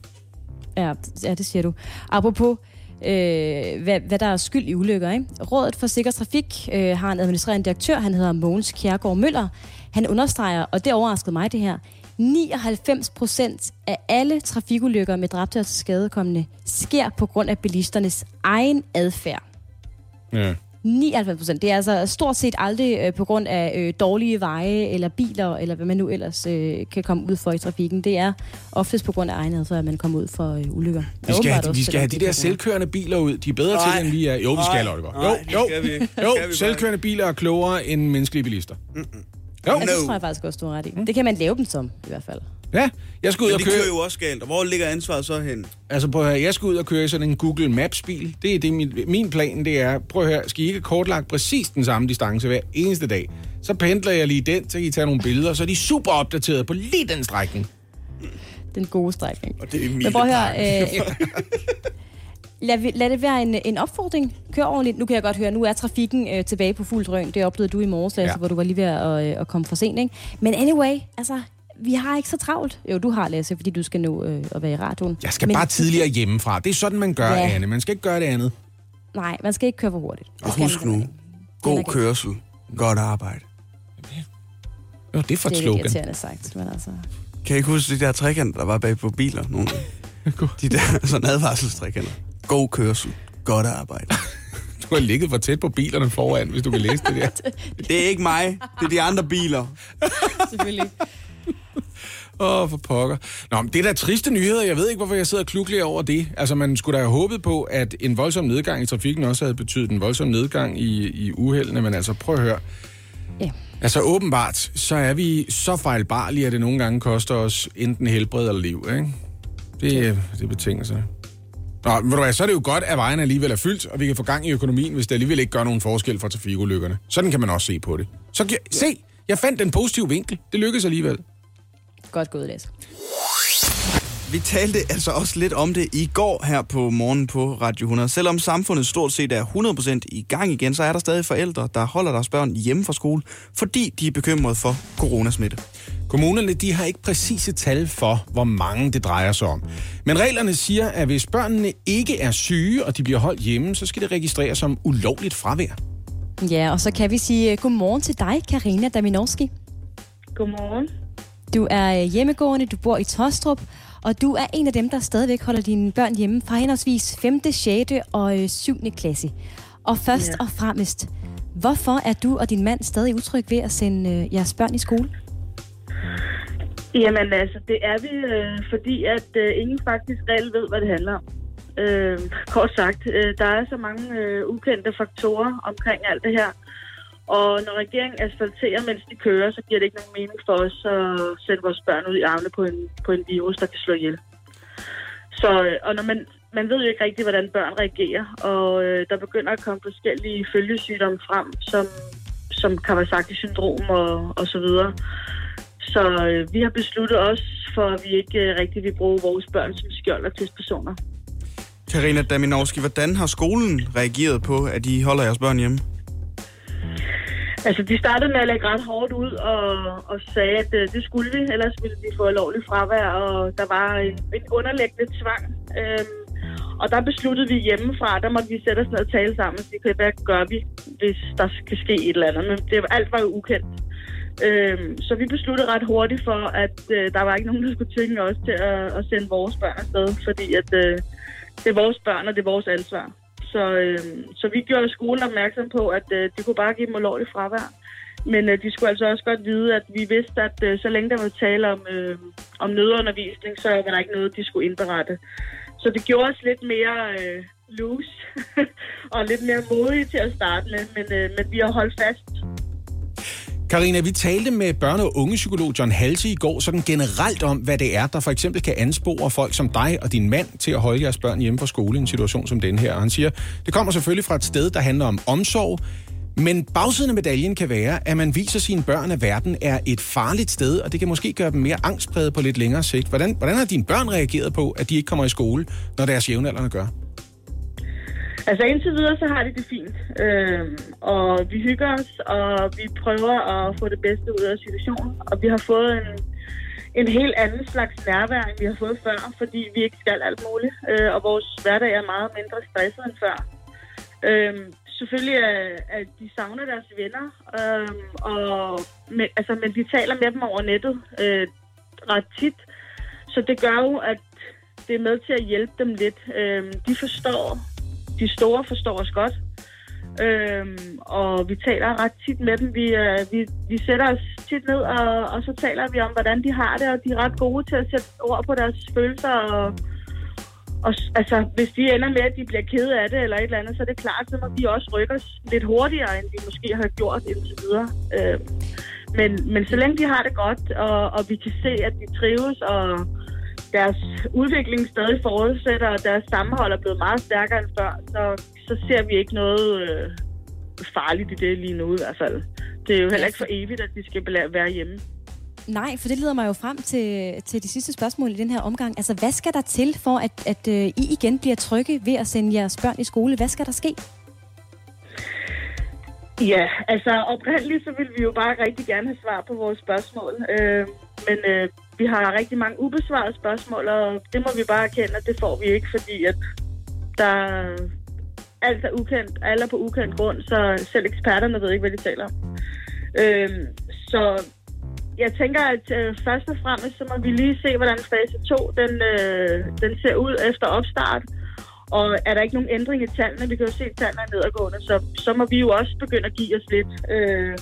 Ja, ja, det siger du. Apropos, øh, hvad, hvad der er skyld i ulykker. Ikke? Rådet for Sikker Trafik øh, har en administrerende direktør, han hedder Mogens Kjærgaard Møller. Han understreger, og det overraskede mig det her, 99 procent af alle trafikulykker med dræbte og skadekommende sker på grund af bilisternes egen adfærd. Ja. 99 procent. Det er altså stort set aldrig øh, på grund af øh, dårlige veje eller biler, eller hvad man nu ellers øh, kan komme ud for i trafikken. Det er oftest på grund af egen adfærd, at man kommer ud for øh, ulykker. Vi skal, have, vi skal have de der selvkørende biler ud. De er bedre Nej. til, end vi er. Jo, vi skal. Oliver. Nej, Jo, det jo, skal vi. Jo. skal vi selvkørende biler er klogere end menneskelige bilister. Jo. Ja, det tror jeg faktisk også, du har ret i. Det kan man lave dem som, i hvert fald. Ja, jeg skal ud Men og det køre... kører jo også galt. Og hvor ligger ansvaret så hen? Altså prøv at høre, jeg skal ud og køre i sådan en Google Maps-bil. Det er det, min, min plan det er. Prøv at høre, skal I ikke kortlagt præcis den samme distance hver eneste dag? Så pendler jeg lige den, så kan I tage nogle billeder, så er de super opdateret på lige den strækning. Den gode strækning. Og det er Men prøv at høre, øh, lad, lad det være en, en opfordring. Kør ordentligt. Nu kan jeg godt høre, nu er trafikken øh, tilbage på fuld drøn. Det oplevede du i morges, Lasse, Ja. ja. hvor du var lige ved at, øh, at komme for sent. Ikke? Men anyway, altså, vi har ikke så travlt. Jo, du har, Lasse, fordi du skal nå øh, at være i radioen. Jeg skal Men- bare tidligere hjemmefra. Det er sådan, man gør, Ja. Anne. Man skal ikke gøre det andet. Nej, man skal ikke køre for hurtigt. Det Og husk nu, god kørsel, godt arbejde. Jo, det er for Det et er lidt slogan. irriterende sagt, men altså... Kan I ikke huske de der trekanter, der var bag på biler? Nogle [laughs] de der [laughs] sådan advarselstrekanter. God kørsel, godt arbejde. [laughs] Du har ligget for tæt på bilerne foran, hvis du kan læse det der. Det er ikke mig, det er de andre biler. Selvfølgelig. Åh, for pokker. Nå, men det er da triste nyheder. Jeg ved ikke, hvorfor jeg sidder kluklig over det. Altså, man skulle da have håbet på, at en voldsom nedgang i trafikken også havde betydet en voldsom nedgang i, i uheldene. Men altså, prøv at høre. Ja. Altså, åbenbart, så er vi så fejlbarlige, at det nogle gange koster os enten helbred eller liv, ikke? Det, det betinger sig. Nå, men hvad, så er det jo godt, at vejen alligevel er fyldt, og vi kan få gang i økonomien, hvis det alligevel ikke gør nogen forskel for trafikulykkerne. Sådan kan man også se på det. Så se, jeg fandt den positive vinkel. Det lykkedes alligevel. Godt gået, Lasse. Vi talte altså også lidt om det i går her på morgen på Radio 100. Selvom samfundet stort set er 100% i gang igen, så er der stadig forældre, der holder deres børn hjemme fra skole, fordi de er bekymrede for coronasmitte. Kommunerne de har ikke præcise tal for, hvor mange det drejer sig om. Men reglerne siger, at hvis børnene ikke er syge, og de bliver holdt hjemme, så skal det registreres som ulovligt fravær. Ja, og så kan vi sige uh, godmorgen til dig, Karina Daminowski. Godmorgen. Du er øh, hjemmegående, du bor i Tostrup, og du er en af dem, der stadigvæk holder dine børn hjemme fra henholdsvis 5., 6. og øh, 7. klasse. Og først Ja. og fremmest, hvorfor er du og din mand stadig utryg ved at sende øh, jeres børn i skole? Jamen altså, det er vi, øh, fordi at øh, ingen faktisk reelt ved, hvad det handler om. Øh, kort sagt, øh, der er så mange øh, ukendte faktorer omkring alt det her. Og når regeringen asfalterer, mens de kører, så giver det ikke nogen mening for os at sætte vores børn ud i armene på en, på en virus, der kan slå ihjel. Så, øh, og når man, man ved jo ikke rigtigt, hvordan børn reagerer, og øh, der begynder at komme forskellige følgesygdomme frem, som, som Kawasaki-syndrom og, og så videre. Så øh, vi har besluttet os for, at vi ikke øh, rigtig vil bruge vores børn som skjold og testpersoner. Karina Daminovski, hvordan har skolen reageret på, at I holder jeres børn hjemme? Altså, de startede med at lægge ret hårdt ud og, og sagde, at øh, det skulle vi, ellers ville vi få lovlig fravær, og der var en, en underlæggende tvang. Øhm, og der besluttede vi hjemmefra, der måtte vi sætte os ned og tale sammen og sige, hvad gør vi, hvis der skal ske et eller andet. Men det, alt var jo ukendt. Øhm, så vi besluttede ret hurtigt for, at øh, der var ikke nogen, der skulle tvinge os til at, at sende vores børn afsted, fordi at, øh, det er vores børn, og det er vores ansvar. Så, øh, så vi gjorde skolen opmærksom på, at øh, de kunne bare give dem ulovligt fravær. Men øh, de skulle altså også godt vide, at vi vidste, at øh, så længe der var tale om, øh, om nødundervisning, så var der ikke noget, de skulle indberette. Så det gjorde os lidt mere øh, loose [laughs] og lidt mere modige til at starte med, men, øh, men vi har holdt fast. Karina, vi talte med børne- og ungepsykolog John Halsey i går sådan generelt om, hvad det er, der for eksempel kan anspore folk som dig og din mand til at holde jeres børn hjemme fra skole i en situation som den her. Og han siger, det kommer selvfølgelig fra et sted, der handler om omsorg, men bagsiden af medaljen kan være, at man viser sine børn, at verden er et farligt sted, og det kan måske gøre dem mere angstpræget på lidt længere sigt. Hvordan, hvordan har dine børn reageret på, at de ikke kommer i skole, når deres jævnaldrende gør? Altså indtil videre, så har de det fint. Øh, og vi hygger os, og vi prøver at få det bedste ud af situationen. Og vi har fået en, en helt anden slags nærvær, end vi har fået før, fordi vi ikke skal alt muligt. Øh, og vores hverdag er meget mindre stresset end før. Øhm, øh, selvfølgelig er, at de savner deres venner, øh, og, men, altså, men vi taler med dem over nettet øh, ret tit. Så det gør jo, at det er med til at hjælpe dem lidt. Øh, de forstår, de store forstår os godt, øhm, og vi taler ret tit med dem. Vi, øh, vi, vi sætter os tit ned, og, og så taler vi om, hvordan de har det, og de er ret gode til at sætte ord på deres følelser og og altså, hvis de ender med, at de bliver kede af det eller et eller andet, så er det klart, så må de også rykke os lidt hurtigere, end de måske har gjort indtil videre. Øhm, men, men så længe de har det godt, og, og vi kan se, at de trives, og deres udvikling stadig fortsætter, og deres sammenhold er blevet meget stærkere end før, så, så ser vi ikke noget øh, farligt i det lige nu i hvert fald. Det er jo heller ikke for evigt, at de skal være hjemme. Nej, for det leder mig jo frem til, til de sidste spørgsmål i den her omgang. Altså, hvad skal der til for, at, at uh, I igen bliver trygge ved at sende jeres børn i skole? Hvad skal der ske? Ja, altså oprindeligt så vil vi jo bare rigtig gerne have svar på vores spørgsmål. Øh, men øh, vi har rigtig mange ubesvarede spørgsmål, og det må vi bare erkende, at det får vi ikke, fordi at der alt er ukendt, alle er på ukendt grund, så selv eksperterne ved ikke, hvad de taler om. Øhm, så jeg tænker, at øh, først og fremmest, så må vi lige se, hvordan fase 2 den, øh, den ser ud efter opstart. Og er der ikke nogen ændring i tallene, vi kan jo se, at tallene er nedadgående, så, så må vi jo også begynde at give os lidt øh,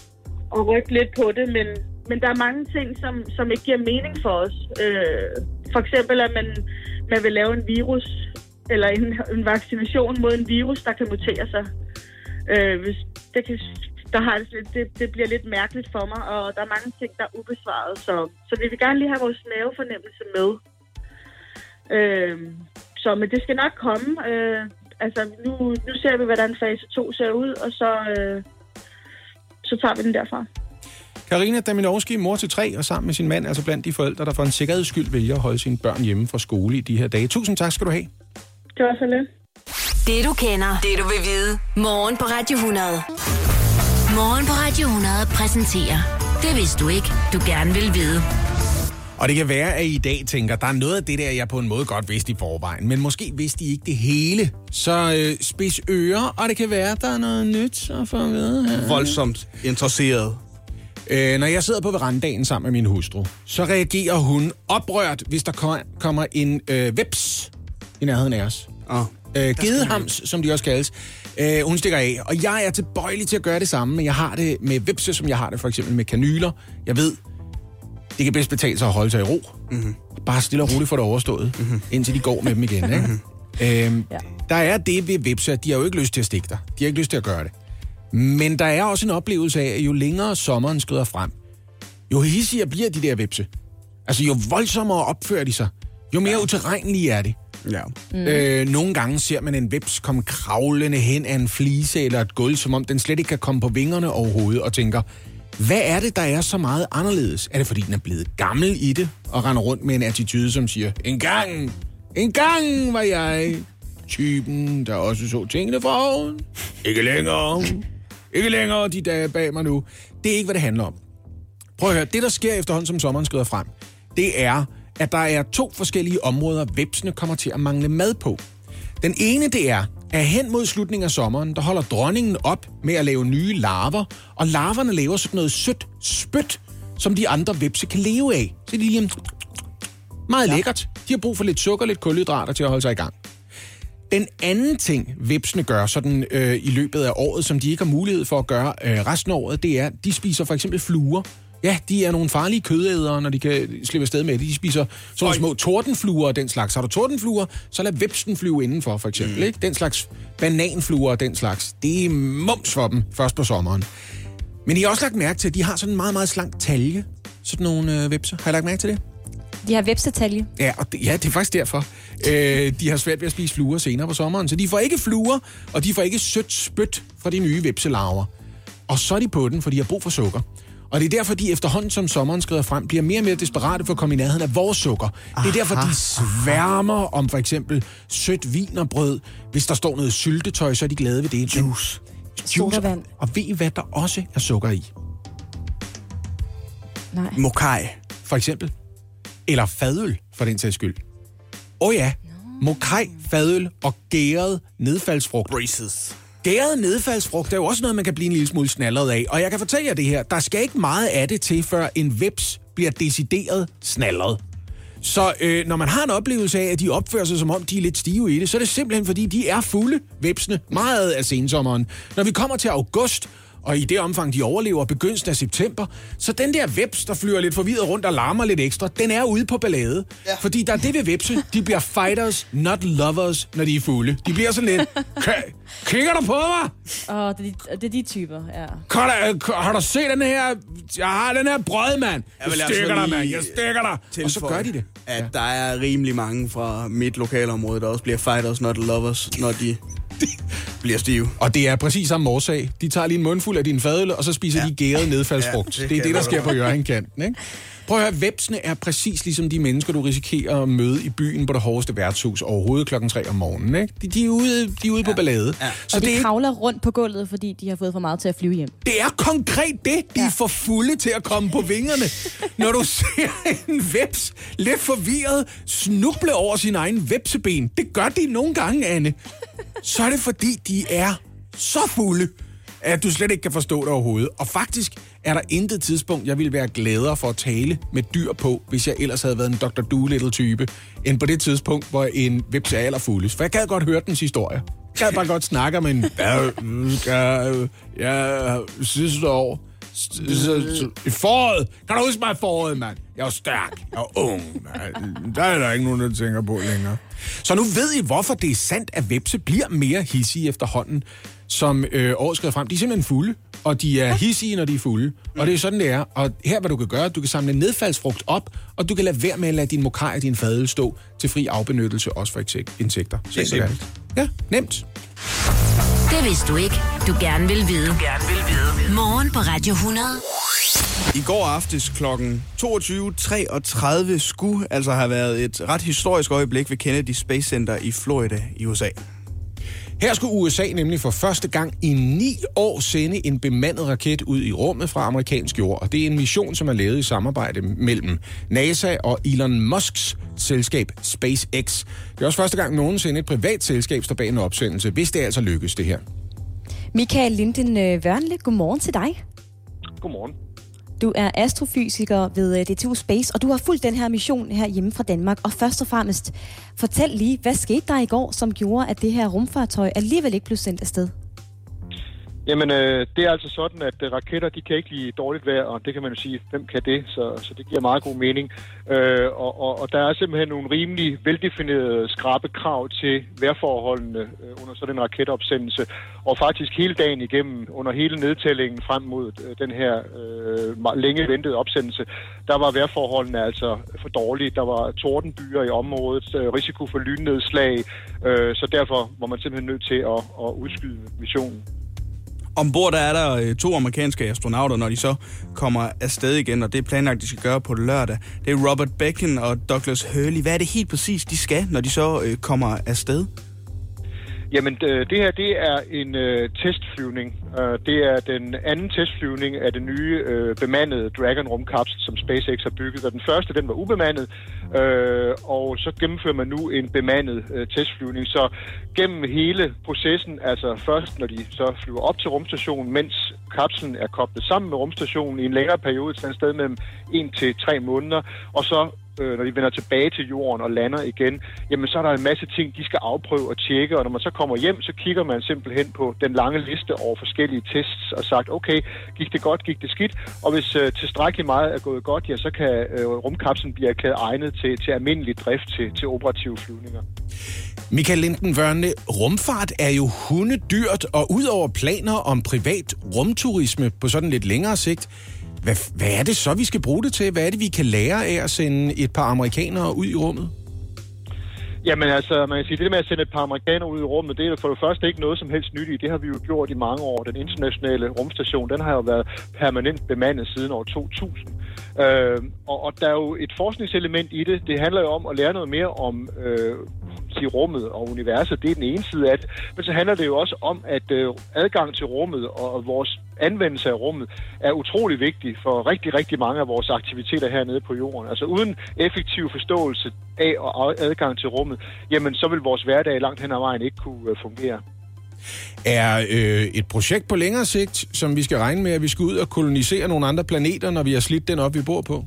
og rykke lidt på det. Men, men der er mange ting, som, som ikke giver mening for os. Øh, for eksempel, at man, man vil lave en virus eller en, en vaccination mod en virus, der kan mutere sig. Øh, hvis, det, kan, der har det, lidt- det, det bliver lidt mærkeligt for mig, og der er mange ting, der er ubesvaret. Så, så vi vil gerne lige have vores mavefornemmelse med. Øh, så, men det skal nok komme. Øh, altså, nu, nu ser vi, hvordan fase 2 ser ud, og så, øh, så tager vi den derfra. Karina Daminovski, mor til tre, og sammen med sin mand, altså blandt de forældre, der for en sikkerheds skyld vælger at holde sine børn hjemme fra skole i de her dage. Tusind tak skal du have. Det var så lidt. Det du kender, det du vil vide. Morgen på Radio 100. Morgen på Radio 100 præsenterer Det vidste du ikke, du gerne vil vide. Og det kan være, at I i dag tænker, der er noget af det der, jeg på en måde godt vidste i forvejen, men måske vidste I ikke det hele. Så øh, spids ører, og det kan være, der er noget nyt at få at vide her. Voldsomt interesseret. Øh, når jeg sidder på verandaen sammen med min hustru, så reagerer hun oprørt, hvis der ko- kommer en øh, veps i nærheden af os. Oh. Øh, gedehams, som de også kaldes. Øh, hun stikker af, og jeg er tilbøjelig til at gøre det samme, men jeg har det med vipse, som jeg har det for eksempel med kanyler. Jeg ved, det kan bedst betale sig at holde sig i ro. Mm-hmm. Bare stille og roligt få det overstået, mm-hmm. indtil de går med dem igen. Ikke? Øhm, ja. Der er det ved vipse, at de har jo ikke lyst til at stikke dig. De har ikke lyst til at gøre det. Men der er også en oplevelse af, at jo længere sommeren skrider frem, jo hissigere bliver de der vipse. Altså, jo voldsommere opfører de sig, jo mere ja. uterrenlige er de. Ja. Mm. Øh, nogle gange ser man en vips komme kravlende hen af en flise eller et gulv, som om den slet ikke kan komme på vingerne overhovedet, og tænker, hvad er det, der er så meget anderledes? Er det, fordi den er blevet gammel i det, og render rundt med en attitude, som siger, en gang, en gang var jeg typen, der også så tingene fra oven. Ikke længere. Ikke længere de dage bag mig nu. Det er ikke, hvad det handler om. Prøv at høre, det der sker efterhånden, som sommeren skrider frem, det er, at der er to forskellige områder, vepsene kommer til at mangle mad på. Den ene, det er, at hen mod slutningen af sommeren, der holder dronningen op med at lave nye larver, og larverne laver sådan noget sødt spyt, som de andre vepse kan leve af. Så det er lige meget ja. lækkert. De har brug for lidt sukker, lidt kulhydrater til at holde sig i gang. Den anden ting, vipsene gør sådan øh, i løbet af året, som de ikke har mulighed for at gøre øh, resten af året, det er, de spiser for eksempel fluer. Ja, de er nogle farlige kødædere, når de kan slippe afsted med det. De spiser sådan nogle små tordenfluer og den slags. Har du tordenfluer, så lad vipsen flyve indenfor, for eksempel. Mm. Ikke? Den slags bananfluer og den slags. Det er mums for dem først på sommeren. Men I har også lagt mærke til, at de har sådan en meget, meget slank talje. Sådan nogle øh, vipser. Har I lagt mærke til det? De har vepsetalje. Ja, og det, ja, det er faktisk derfor. Øh, de har svært ved at spise fluer senere på sommeren. Så de får ikke fluer, og de får ikke sødt spyt fra de nye vepselarver. Og så er de på den, for de har brug for sukker. Og det er derfor, de efterhånden som sommeren skrider frem, bliver mere og mere desperate for at komme i nærheden af vores sukker. Det er derfor, de sværmer om for eksempel sødt vin og brød. Hvis der står noget syltetøj, så er de glade ved det. Juice. Juice. Sodavand. Og ved I, hvad der også er sukker i? Nej. Mokai. For eksempel. Eller fadøl, for den sags skyld. Åh oh ja, mokai, fadøl og gæret nedfaldsfrugt. Braces. Gæret nedfaldsfrugt er jo også noget, man kan blive en lille smule snallet af. Og jeg kan fortælle jer det her. Der skal ikke meget af det til, før en veps bliver decideret snallet. Så øh, når man har en oplevelse af, at de opfører sig, som om de er lidt stive i det, så er det simpelthen, fordi de er fulde, vepsene, meget af sensommeren. Når vi kommer til august, og i det omfang, de overlever begyndelsen af september, så den der veps, der flyver lidt forvirret rundt og larmer lidt ekstra, den er ude på ballade. Ja. Fordi der er det ved vepse, de bliver fighters, not lovers, når de er fulde. De bliver sådan lidt, "K- kigger du på mig? Og det, er de- det er de typer, ja. Kan der, har du set den her, jeg har den her brød, mand. Jeg, jeg altså stikker dig, mand, jeg stikker dig. Og så gør de det. At ja. der er rimelig mange fra mit lokalområde, der også bliver fighters, not lovers, når de bliver stive. Og det er præcis samme årsag. De tager lige en mundfuld af din fadøl, og så spiser ja. de gæret nedfaldsfrugt. Ja, det det, det er det, der sker på Jørgenkanten, ikke? Prøv at høre, vepsene er præcis ligesom de mennesker, du risikerer at møde i byen på det hårdeste værtshus overhovedet klokken 3 om morgenen. Ikke? De, de er ude, de er ude ja. på ballade. Ja. Så og de det, er, kravler rundt på gulvet, fordi de har fået for meget til at flyve hjem. det er konkret det. De ja. er for fulde til at komme på vingerne. Når du ser en veps lidt forvirret snuble over sin egen vepseben, det gør de nogle gange, Anne, så er det fordi, de er så fulde, at du slet ikke kan forstå det overhovedet. Og faktisk er der intet tidspunkt, jeg ville være gladere for at tale med dyr på, hvis jeg ellers havde været en Dr. Doolittle-type, end på det tidspunkt, hvor en vips er allerfuldest. For jeg gad godt høre dens historie. Jeg gad bare godt snakke om en... [laughs] Ja, skal- Ja, sidste år... I foråret. Kan du huske mig i foråret, mand? Jeg var stærk. Jeg var ung, mand. Der er der ikke nogen, der tænker på længere. Så nu ved I, hvorfor det er sandt, at vepse bliver mere hissige efterhånden, som øh, året skrider frem. De er simpelthen fulde, og de er hissige, når de er fulde. Og det er sådan, det er. Og her, hvad du kan gøre, du kan samle nedfaldsfrugt op, og du kan lade være med at lade din mokaj og din fadøl stå til fri afbenyttelse, også for insek- insekter. Det er simpelt. Ja, nemt. Det vidste du ikke. Du gerne vil vide. Du gerne vil vide. Morgen på Radio 100. I går aftes kl. 22.33 skulle altså have været et ret historisk øjeblik ved Kennedy Space Center i Florida i USA. Her skulle USA nemlig for første gang i ni år sende en bemandet raket ud i rummet fra amerikansk jord. Og det er en mission, som er lavet i samarbejde mellem NASA og Elon Musks selskab SpaceX. Det er også første gang nogensinde et privat selskab står bag en opsendelse, hvis det altså lykkes det her. Michael Linden øh, Vørnle, godmorgen til dig. Godmorgen. Du er astrofysiker ved øh, DTU Space, og du har fulgt den her mission her hjemme fra Danmark. Og først og fremmest, fortæl lige, hvad skete der i går, som gjorde, at det her rumfartøj alligevel ikke blev sendt afsted? Jamen, øh, det er altså sådan, at øh, raketter, de kan ikke lide dårligt vejr, og det kan man jo sige, hvem kan det? Så, så det giver meget god mening. Øh, og, og, og der er simpelthen nogle rimelig veldefinerede skrabe krav til vejrforholdene øh, under sådan en raketopsendelse. Og faktisk hele dagen igennem, under hele nedtællingen frem mod øh, den her øh, længe ventede opsendelse, der var vejrforholdene altså for dårlige. Der var tordenbyer i området, øh, risiko for lynnedslag, øh, så derfor var man simpelthen nødt til at, at udskyde missionen. Ombord der er der øh, to amerikanske astronauter, når de så kommer afsted igen, og det er planlagt, de skal gøre på lørdag. Det er Robert Becken og Douglas Hurley. Hvad er det helt præcis, de skal, når de så øh, kommer afsted? Jamen, øh, det her det er en øh, testflyvning. Øh, det er den anden testflyvning af den nye øh, bemandede Dragon rumkapsel, som SpaceX har bygget. Og den første, den var ubemandet, øh, og så gennemfører man nu en bemandet øh, testflyvning. Så gennem hele processen, altså først når de så flyver op til rumstationen, mens kapslen er koblet sammen med rumstationen i en længere periode, et sted mellem 1 til 3 måneder, og så øh, når de vender tilbage til jorden og lander igen, jamen så er der en masse ting, de skal afprøve og tjekke, og når man så kommer hjem, så kigger man simpelthen på den lange liste over forskellige tests og sagt, okay, gik det godt, gik det skidt, og hvis øh, tilstrækkeligt meget er gået godt, ja, så kan øh, rumkapslen blive erklæret egnet til, til almindelig drift til, til operative flyvninger. Michael Linden Vørne, rumfart er jo hundedyrt, og udover planer om privat rumturisme på sådan lidt længere sigt, hvad, hvad er det så, vi skal bruge det til? Hvad er det, vi kan lære af at sende et par amerikanere ud i rummet? Jamen altså, man kan sige, det med at sende et par amerikanere ud i rummet, det er for det første ikke noget som helst nyt i. Det har vi jo gjort i mange år. Den internationale rumstation, den har jo været permanent bemandet siden år 2000. Øh, og, og der er jo et forskningselement i det. Det handler jo om at lære noget mere om øh, sige, rummet og universet. Det er den ene side af det. Men så handler det jo også om, at øh, adgang til rummet og, og vores anvendelse af rummet er utrolig vigtig for rigtig, rigtig mange af vores aktiviteter hernede på jorden. Altså uden effektiv forståelse af og adgang til rummet, jamen så vil vores hverdag langt hen ad vejen ikke kunne øh, fungere. Er øh, et projekt på længere sigt, som vi skal regne med, at vi skal ud og kolonisere nogle andre planeter, når vi har slidt den op, vi bor på?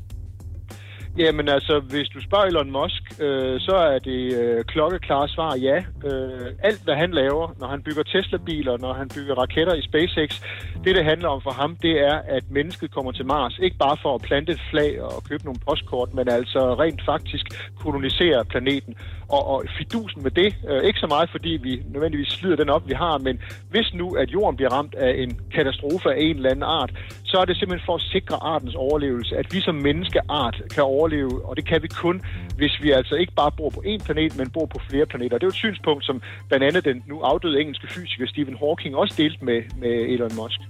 Jamen altså, hvis du spørger Elon Musk, øh, så er det øh, klokkeklare svar ja. Øh, alt, hvad han laver, når han bygger Tesla-biler, når han bygger raketter i SpaceX, det, det handler om for ham, det er, at mennesket kommer til Mars. Ikke bare for at plante et flag og købe nogle postkort, men altså rent faktisk kolonisere planeten. Og, og fidusen med det, øh, ikke så meget fordi vi nødvendigvis slider den op, vi har, men hvis nu, at jorden bliver ramt af en katastrofe af en eller anden art, så er det simpelthen for at sikre artens overlevelse, at vi som menneskeart kan overleve, og det kan vi kun, hvis vi altså ikke bare bor på én planet, men bor på flere planeter. Det er jo et synspunkt, som blandt andet den nu afdøde engelske fysiker Stephen Hawking også delte med, med Elon Musk.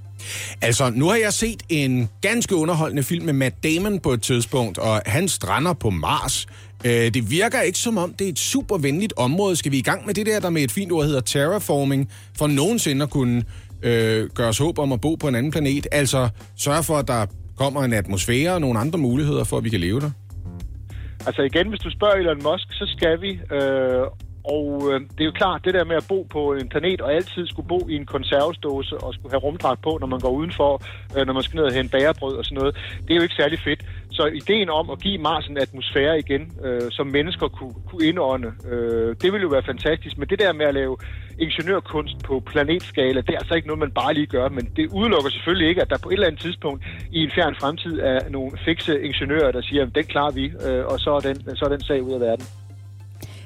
Altså, nu har jeg set en ganske underholdende film med Matt Damon på et tidspunkt, og han strander på Mars. Øh, det virker ikke som om, det er et super venligt område. Skal vi i gang med det der, der med et fint ord hedder terraforming, for nogensinde at kunne øh, gøre os håb om at bo på en anden planet? Altså, sørge for, at der kommer en atmosfære og nogle andre muligheder for, at vi kan leve der? Altså igen, hvis du spørger Elon Musk, så skal vi. Øh, og øh, det er jo klart, det der med at bo på en planet og altid skulle bo i en konservesdåse og skulle have rumdragt på, når man går udenfor, øh, når man skal ned og hente bagerbrød og sådan noget, det er jo ikke særlig fedt. Så ideen om at give Mars en atmosfære igen, øh, som mennesker kunne, kunne indånde, øh, det ville jo være fantastisk. Men det der med at lave ingeniørkunst på planetskala, det er altså ikke noget, man bare lige gør. Men det udelukker selvfølgelig ikke, at der på et eller andet tidspunkt i en fjern fremtid er nogle fikse ingeniører, der siger, at den klarer vi, øh, og så er, den, så er den sag ud af verden.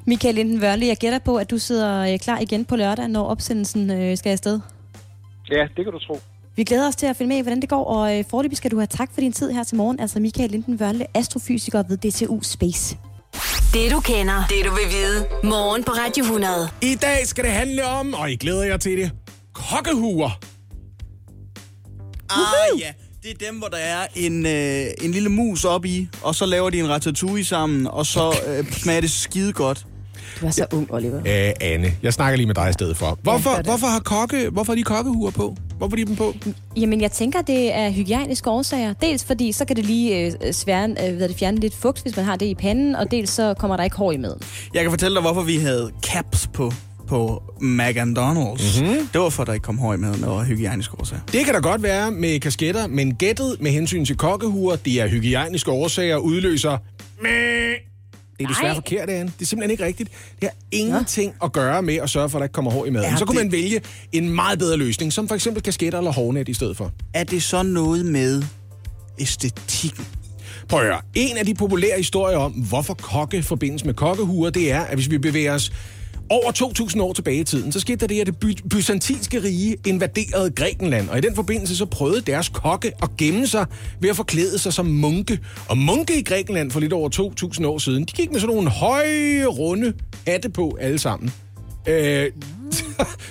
Michael Linden Vørle, jeg gætter på, at du sidder øh, klar igen på lørdag, når opsendelsen øh, skal afsted. Ja, det kan du tro. Vi glæder os til at finde med, hvordan det går, og forløbig skal du have tak for din tid her til morgen. Altså Michael Linden Vørle, astrofysiker ved DTU Space. Det du kender, det du vil vide. Morgen på Radio 100. I dag skal det handle om, og I glæder jer til det, kokkehuer. Ah ja, det er dem, hvor der er en, øh, en lille mus op i, og så laver de en ratatouille sammen, og så øh, smager det skide godt. Du er så ung, Oliver. Øh, Anne, jeg snakker lige med dig i stedet for. Hvorfor, ja, det. hvorfor, har kokke, hvorfor har de kokkehuer på? Hvorfor har de dem på? Jamen, jeg tænker, det er hygiejniske årsager. Dels fordi, så kan det lige øh, svære, øh, hvad det, fjerne lidt fugt, hvis man har det i panden, og dels så kommer der ikke hår i maden. Jeg kan fortælle dig, hvorfor vi havde caps på på McDonald's. Mm-hmm. Det var for, at der ikke kom i maden og hygiejniske årsager. Det kan da godt være med kasketter, men gættet med hensyn til kokkehuer, det er hygiejniske årsager, udløser... Mæh. Det er desværre Nej. forkert, Anne. Det er simpelthen ikke rigtigt. Det har ingenting at gøre med at sørge for, at der ikke kommer hår i maden. Ja, så kunne det- man vælge en meget bedre løsning, som for eksempel kasketter eller hårnet i stedet for. Er det så noget med æstetikken? Prøv at høre. En af de populære historier om, hvorfor kokke forbindes med kokkehuer, det er, at hvis vi bevæger os over 2.000 år tilbage i tiden, så skete der det, at det by- byzantinske rige invaderede Grækenland, og i den forbindelse så prøvede deres kokke at gemme sig ved at forklæde sig som munke. Og munke i Grækenland for lidt over 2.000 år siden, de gik med sådan nogle høje, runde hatte på alle sammen. Øh,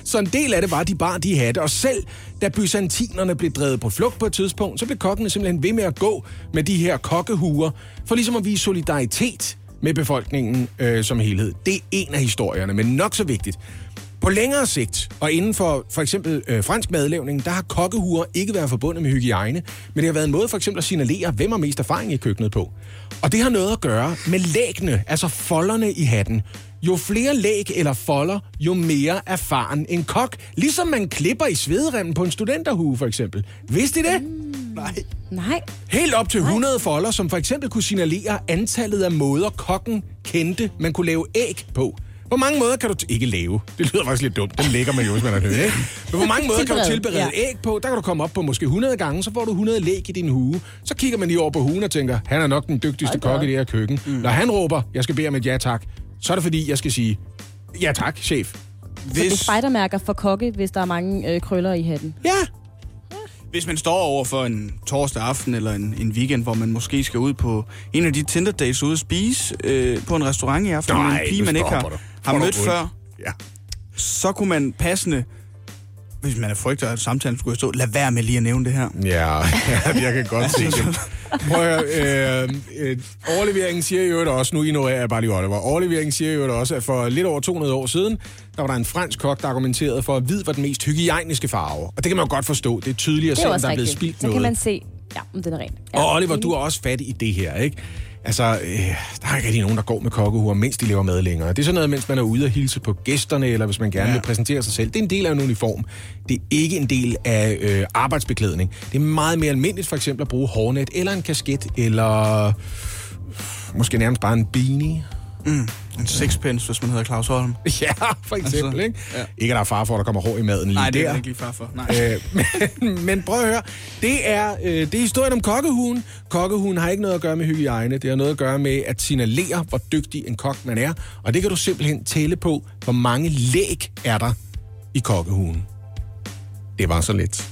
så en del af det var, at de bar de hatte, og selv da byzantinerne blev drevet på flugt på et tidspunkt, så blev kokkene simpelthen ved med at gå med de her kokkehuer, for ligesom at vise solidaritet med befolkningen øh, som helhed. Det er en af historierne, men nok så vigtigt. På længere sigt, og inden for for eksempel øh, fransk madlavning, der har kokkehuer ikke været forbundet med hygiejne, men det har været en måde for eksempel at signalere, hvem har mest erfaring i køkkenet på. Og det har noget at gøre med læggene, altså folderne i hatten. Jo flere læg eller folder, jo mere erfaren en kok. Ligesom man klipper i svedremmen på en studenterhue, for eksempel. Vidste I det? Nej. Nej. Helt op til 100 folder, som for eksempel kunne signalere antallet af måder, kokken kendte, man kunne lave æg på. Hvor mange måder kan du... T- ikke lave. Det lyder faktisk lidt dumt. Den lægger man jo, hvis man er nødt, ikke? Men hvor mange [laughs] måder kan du Tilberede, ja. æg på? Der kan du komme op på måske 100 gange, så får du 100 læg i din hue. Så kigger man lige over på hugen og tænker, han er nok den dygtigste da kok i det her køkken. Mm. Når han råber, jeg skal bede om et ja tak, så er det fordi, jeg skal sige, ja tak, chef. Så det er spejdermærker for kokke, hvis der er mange øh, krøller i hatten. Ja. Hvis man står over for en torsdag aften eller en, en weekend, hvor man måske skal ud på en af de Tinder dates ude at spise øh, på en restaurant i aften, med Nej, en pige, man ikke har, du. har mødt før, Ja. så kunne man passende, hvis man er frygter, at samtalen skulle stå, lad være med lige at nævne det her. Ja, [laughs] ja jeg kan godt se det. Prøv at høre, øh, øh, overleveringen siger jo også, nu ignorerer jeg bare lige Oliver, overleveringen siger jo også, at for lidt over 200 år siden, der var der en fransk kok, der argumenterede for, at hvid var den mest hygiejniske farve. Og det kan man jo godt forstå. Det er tydeligt at er der er blevet spildt Så noget. kan man se, ja, om den er ren. Ja, Og Oliver, du er også fat i det her, ikke? Altså, øh, der er ikke rigtig nogen, der går med kokkehuer, mens de lever mad længere. Det er sådan noget, mens man er ude og hilse på gæsterne, eller hvis man gerne ja. Ja. vil præsentere sig selv. Det er en del af en uniform. Det er ikke en del af øh, arbejdsbeklædning. Det er meget mere almindeligt for eksempel at bruge hårnet, eller en kasket, eller måske nærmest bare en beanie. Mm. En sixpence, hvis man hedder Claus Holm. [laughs] Ja, for eksempel, Altså, ikke? ja. Ikke at der er far for, at der kommer hår i maden lige Nej, det er der. jeg ikke lige far for. Nej. Øh, [laughs] men, men prøv at høre, det er, øh, det er historien om kokkehuen. Kokkehuen har ikke noget at gøre med hygiejne, det har noget at gøre med at signalere, hvor dygtig en kok man er. Og det kan du simpelthen tælle på, hvor mange læg er der i kokkehuen. Det var så lidt.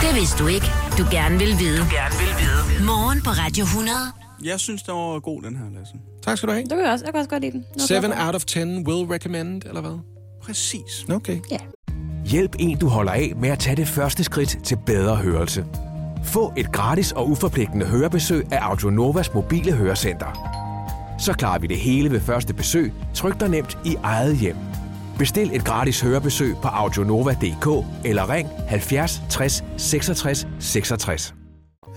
Det vidste du ikke. Du gerne vil vide. Du gerne vil vide. Morgen på Radio 100. Jeg synes, den var god, den her, Lasse. Tak skal du have. Det kan jeg også. Jeg kan også godt lide den. Nå, 7 hvorfor? out of 10 will recommend, eller hvad? Præcis. Okay. Ja. Hjælp en, du holder af med at tage det første skridt til bedre hørelse. Få et gratis og uforpligtende hørebesøg af Audionovas mobile hørecenter. Så klarer vi det hele ved første besøg, tryk dig nemt i eget hjem. Bestil et gratis hørebesøg på audionova.dk eller ring 70 60 66 66.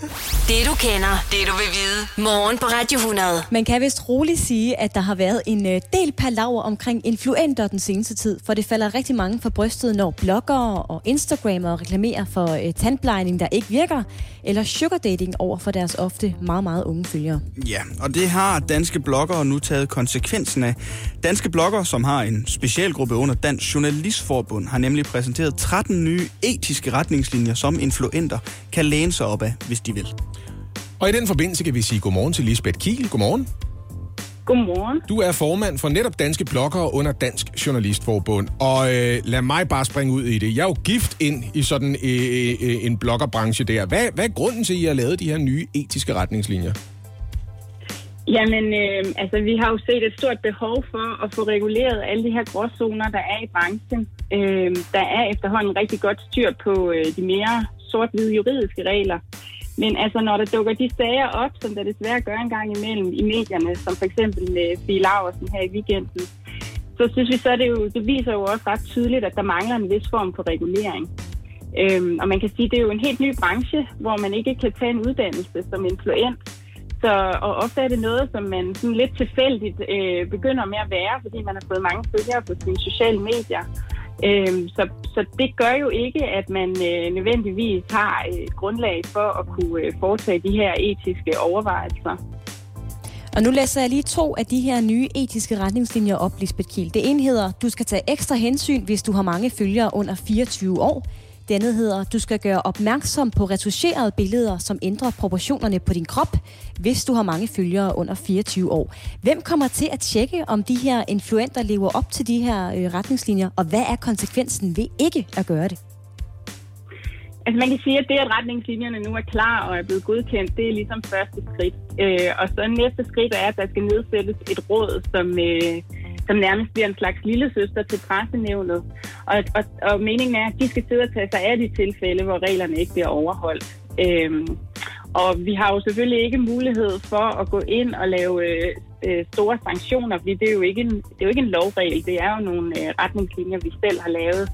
Det du kender, det du vil vide. Morgen på Radio 100. Man kan vist roligt sige, at der har været en øh, del palaver omkring influenter den seneste tid, for det falder rigtig mange for brystet, når bloggere og Instagrammere reklamerer for øh, tandplejning, der ikke virker, eller sugar dating over for deres ofte meget, meget unge følgere. Ja, og det har danske bloggere nu taget konsekvensen af. Danske bloggere, som har en specialgruppe under Dansk Journalistforbund, har nemlig præsenteret 13 nye etiske retningslinjer, som influenter kan læne sig op af, hvis de vil. Og i den forbindelse kan vi sige godmorgen til Lisbeth Kiel. Godmorgen. Godmorgen. Du er formand for netop Danske Bloggere under Dansk Journalistforbund. Og øh, lad mig bare springe ud i det. Jeg er jo gift ind i sådan øh, øh, en bloggerbranche der. Hvad, hvad er grunden til, at I har lavet de her nye etiske retningslinjer? Jamen, øh, altså, vi har jo set et stort behov for at få reguleret alle de her gråzoner, der er i branchen. Øh, der er efterhånden rigtig godt styr på øh, de mere sort-hvide juridiske regler. Men altså, når der dukker de sager op, som der desværre gør en gang imellem i medierne, som for eksempel med Fie Laversen her i weekenden, så synes vi så, det, jo, det viser jo også ret tydeligt, at der mangler en vis form for regulering. Øhm, og man kan sige, at det er jo en helt ny branche, hvor man ikke kan tage en uddannelse som influent. Så, og ofte er det noget, som man sådan lidt tilfældigt øh, begynder med at være, fordi man har fået mange følgere på sine sociale medier. Øhm, så, så det gør jo ikke, at man øh, nødvendigvis har et grundlag for at kunne øh, foretage de her etiske overvejelser. Og nu læser jeg lige to af de her nye etiske retningslinjer op, Lisbeth Kiel. Det ene hedder, du skal tage ekstra hensyn, hvis du har mange følgere under 24 år. Denne hedder, du skal gøre opmærksom på retuscherede billeder, som ændrer proportionerne på din krop, hvis du har mange følgere under 24 år. Hvem kommer til at tjekke, om de her influenter lever op til de her øh, retningslinjer, og hvad er konsekvensen ved ikke at gøre det? Altså man kan sige, at det, at retningslinjerne nu er klar og er blevet godkendt, det er ligesom første skridt. Øh, og så næste skridt er, at der skal nedsættes et råd, som, øh, som nærmest bliver en slags lille søster til pressenævnet. Og, og, og meningen er, at de skal sidde og tage sig af de tilfælde, hvor reglerne ikke bliver overholdt. Øhm, og vi har jo selvfølgelig ikke mulighed for at gå ind og lave øh, store sanktioner, fordi det er, jo ikke en, det er jo ikke en lovregel, det er jo nogle øh, retningslinjer, vi selv har lavet.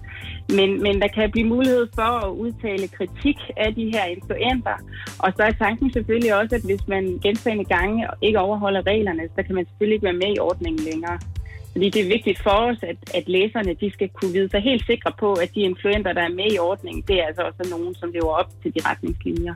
Men, men der kan blive mulighed for at udtale kritik af de her influenter. Og så er tanken selvfølgelig også, at hvis man gentagende gange ikke overholder reglerne, så kan man selvfølgelig ikke være med i ordningen længere. Fordi det er vigtigt for os, at, at læserne de skal kunne vide sig helt sikre på, at de influenter, der er med i ordningen, det er altså også nogen, som lever op til de retningslinjer.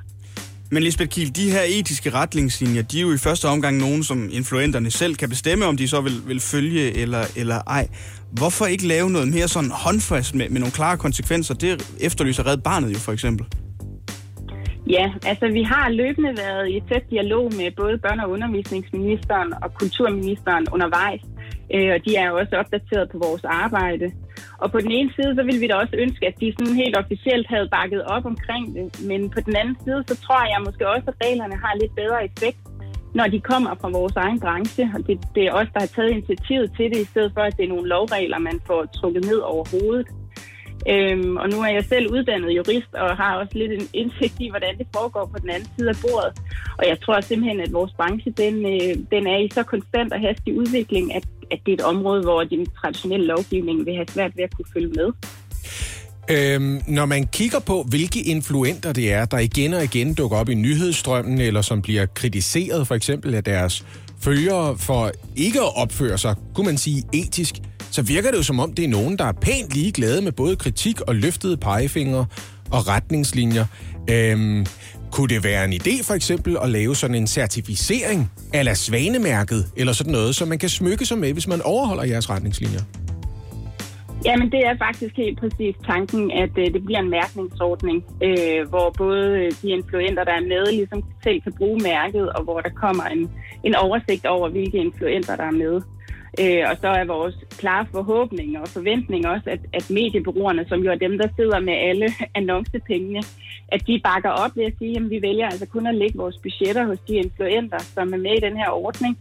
Men Lisbeth Kiel, de her etiske retningslinjer, de er jo i første omgang nogen, som influenterne selv kan bestemme, om de så vil, vil følge eller, eller ej. Hvorfor ikke lave noget mere sådan håndfast med, med nogle klare konsekvenser? Det efterlyser Red Barnet jo for eksempel. Ja, altså vi har løbende været i tæt dialog med både børne- og undervisningsministeren og kulturministeren undervejs, øh, og de er også opdateret på vores arbejde. Og på den ene side, så ville vi da også ønske, at de sådan helt officielt havde bakket op omkring det, men på den anden side, så tror jeg måske også, at reglerne har lidt bedre effekt, når de kommer fra vores egen branche, og det, det er os, der har taget initiativet til det, i stedet for, at det er nogle lovregler, man får trukket ned over hovedet. Øhm, og nu er jeg selv uddannet jurist og har også lidt en indsigt i, hvordan det foregår på den anden side af bordet. Og jeg tror simpelthen, at vores branche den, øh, den er i så konstant og hastig udvikling, at, at det er et område, hvor den traditionelle lovgivning vil have svært ved at kunne følge med. Øhm, når man kigger på, hvilke influenter det er, der igen og igen dukker op i nyhedsstrømmen, eller som bliver kritiseret for eksempel af deres følgere for ikke at opføre sig, kunne man sige, etisk, så virker det jo som om, det er nogen, der er pænt ligeglade med både kritik og løftede pegefingre og retningslinjer. Øhm, kunne det være en idé for eksempel at lave sådan en certificering ala svanemærket, eller sådan noget, som man kan smykke sig med, hvis man overholder jeres retningslinjer? Jamen, det er faktisk helt præcis tanken, at øh, det bliver en mærkningsordning, øh, hvor både øh, de influenter, der er med, ligesom selv kan bruge mærket, og hvor der kommer en, en oversigt over, hvilke influenter, der er med. Øh, og så er vores klare forhåbning og forventning også, at, at mediebrugerne, som jo er dem, der sidder med alle [laughs] annoncepengene, at de bakker op ved at sige, at vi vælger altså kun at lægge vores budgetter hos de influenter, som er med i den her ordning.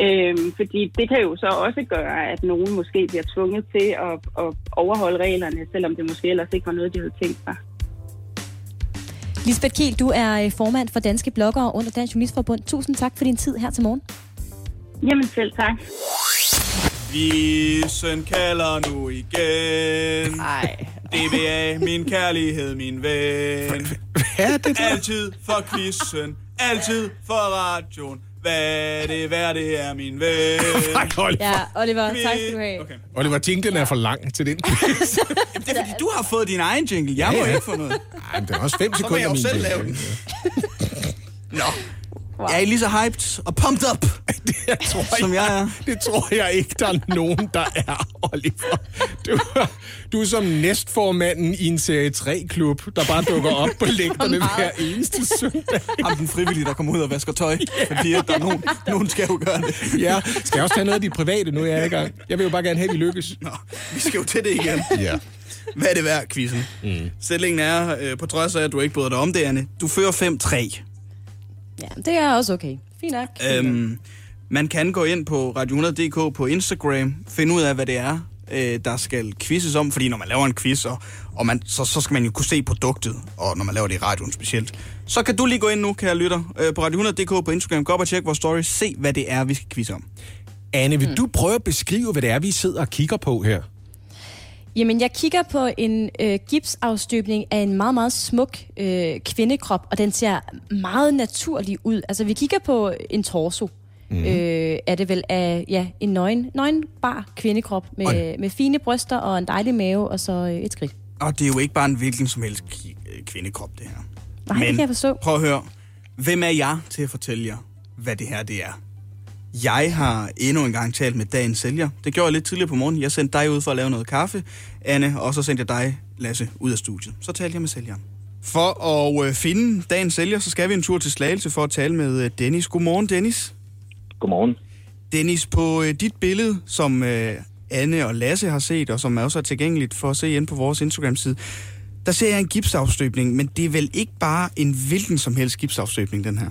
Øhm, fordi det kan jo så også gøre, at nogen måske bliver tvunget til at, at overholde reglerne, selvom det måske ellers ikke var noget, de havde tænkt sig. Lisbeth Kiel, du er øh, formand for Danske Bloggere under Dansk Journalistforbund. Tusind tak for din tid her til morgen. Jamen selv tak. Visen kalder nu igen. Nej. DBA, min kærlighed, min ven. Hvad er det der? Altid for quizzen, altid for radioen. Hvad det værd, det er min ven. [laughs] Tak, Oliver. Ja, Oliver, tak skal du have. Okay. Oliver, jinglen er for lang til den. [laughs] Jamen, det er fordi, du har fået din egen jingle. Jeg må Ja, ja. ikke få noget. Ej, men det er også fem Så må sekunder. jeg jo min selv lave den. Nå. Jeg er lige så hyped og pumped up, [laughs] Det tror som jeg er. Det tror jeg ikke, der er nogen, der er, Oliver. Du, du er som næstformanden i en serie 3-klub, der bare dukker op på [laughs] lægterne hver eneste søndag. Ham den frivillige, der kommer ud og vasker tøj. [laughs] Fordi at der er nogen, nogen skal jo gøre det. Ja, skal jeg også tage noget af dit private, nu er jeg i gang? Jeg vil jo bare gerne have, at vi lykkes. Nå, vi skal jo til det igen. Ja. Hvad er det værd, quizzen? Mm. Stillingen er, øh, på trods af, at du ikke bryder dig om det, Anne, du fører 5-3. Ja, det er også okay. Fint nok. Øhm, man kan gå ind på radio100.dk på Instagram, finde ud af, hvad det er, øh, der skal quizzes om. Fordi når man laver en quiz, og, og man, så, så skal man jo kunne se produktet, og når man laver det i radioen specielt. Så kan du lige gå ind nu, kære lytter, øh, på radio100.dk på Instagram. Gå op og tjek vores story. Se, hvad det er, vi skal quizze om. Anne, vil du prøve at beskrive, hvad det er, vi sidder og kigger på her? Jamen, jeg kigger på en øh, gipsafstøbning af en meget, meget smuk øh, kvindekrop, og den ser meget naturlig ud. Altså, vi kigger på en torso. Mm. Øh, er det vel af ja, en nøgen, nøgenbar kvindekrop med, med fine bryster og en dejlig mave, og så øh, et skridt. Og det er jo ikke bare en hvilken som helst øh, kvindekrop, det her. Nej, det kan jeg forstå. prøv at høre. Hvem er jeg til at fortælle jer, hvad det her det er? Jeg har endnu en gang talt med dagens sælger. Det gjorde jeg lidt tidligere på morgenen. Jeg sendte dig ud for at lave noget kaffe, Anne, og så sendte jeg dig, Lasse, ud af studiet. Så talte jeg med sælgeren. For at øh, finde dagens sælger, så skal vi en tur til Slagelse for at tale med øh, Dennis. Godmorgen, Dennis. Godmorgen. Dennis, på øh, dit billede, som øh, Anne og Lasse har set, og som er også er tilgængeligt for at se ind på vores Instagram-side, der ser jeg en gipsafstøbning, men det er vel ikke bare en hvilken som helst gipsafstøbning, den her?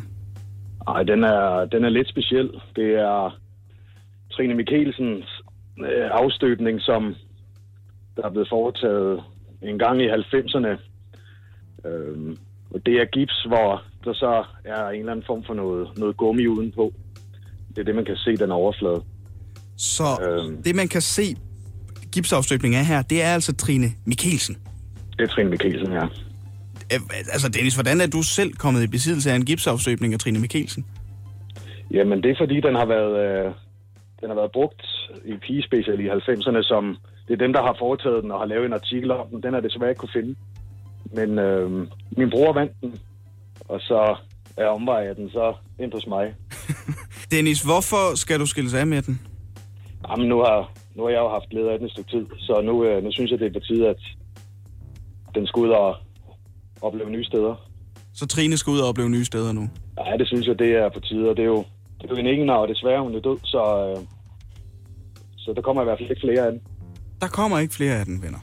Ej, den er, den er lidt speciel. Det er Trine Mikkelsens øh, afstøbning, som der er blevet foretaget en gang i 90'erne. Øhm, og det er gips, hvor der så er en eller anden form for noget, noget gummi udenpå. Det er det, man kan se, den overflade. Så øhm. det, man kan se gipsafstøbning af her, det er altså Trine Mikkelsen. Det er Trine Mikkelsen, ja. Altså, Dennis, hvordan er du selv kommet i besiddelse af en gipsafstøbning af Trine Mikkelsen? Jamen, det er fordi, den har været, øh, den har været brugt i pigespecial i 90'erne, som det er dem, der har foretaget den og har lavet en artikel om den. Den er desværre ikke kunne finde. Men øh, min bror vandt den, og så er omvejer den så ind hos mig. [laughs] Dennis, hvorfor skal du skille sig af med den? Jamen, nu har, nu har jeg jo haft glæde af den et stykke tid, så nu, øh, nu synes jeg, det er på tide, at den skal ud og opleve nye steder. Så Trine skal ud og opleve nye steder nu? Ja, det synes jeg, det er på tide, og det er jo, det er jo en ingen, og desværre hun er død, så, øh, så der kommer i hvert fald ikke flere af den. Der kommer ikke flere af den, venner.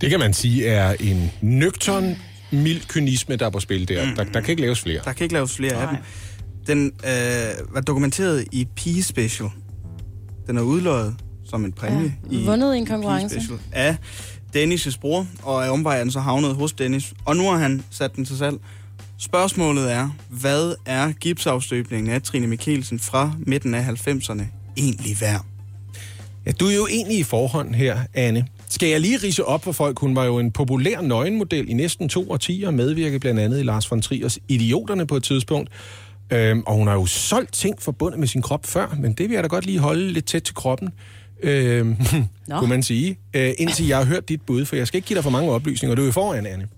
Det kan man sige er en nøgtern, mild kynisme, der er på spil der. Mm. Der, der kan ikke laves flere. Der kan ikke laves flere Nej. af dem. Den øh, var dokumenteret i Pige Special. Den er udløjet som en præmie ja, i vundet i en konkurrence. Special af Dennis' bror, og af omvejen så havnet hos Dennis. Og nu har han sat den til salg. Spørgsmålet er, hvad er gipsafstøbningen af Trine Mikkelsen fra midten af 90'erne egentlig værd? Ja, du er jo egentlig i forhånd her, Anne. Skal jeg lige rise op for folk? Hun var jo en populær nøgenmodel i næsten to årtier, medvirkede blandt andet i Lars von Triers Idioterne på et tidspunkt. Øhm, og hun har jo solgt ting forbundet med sin krop før, men det vil jeg da godt lige holde lidt tæt til kroppen, øhm, kunne man sige, øh, indtil jeg har hørt dit bud, for jeg skal ikke give dig for mange oplysninger. Du er jo foran, Anne.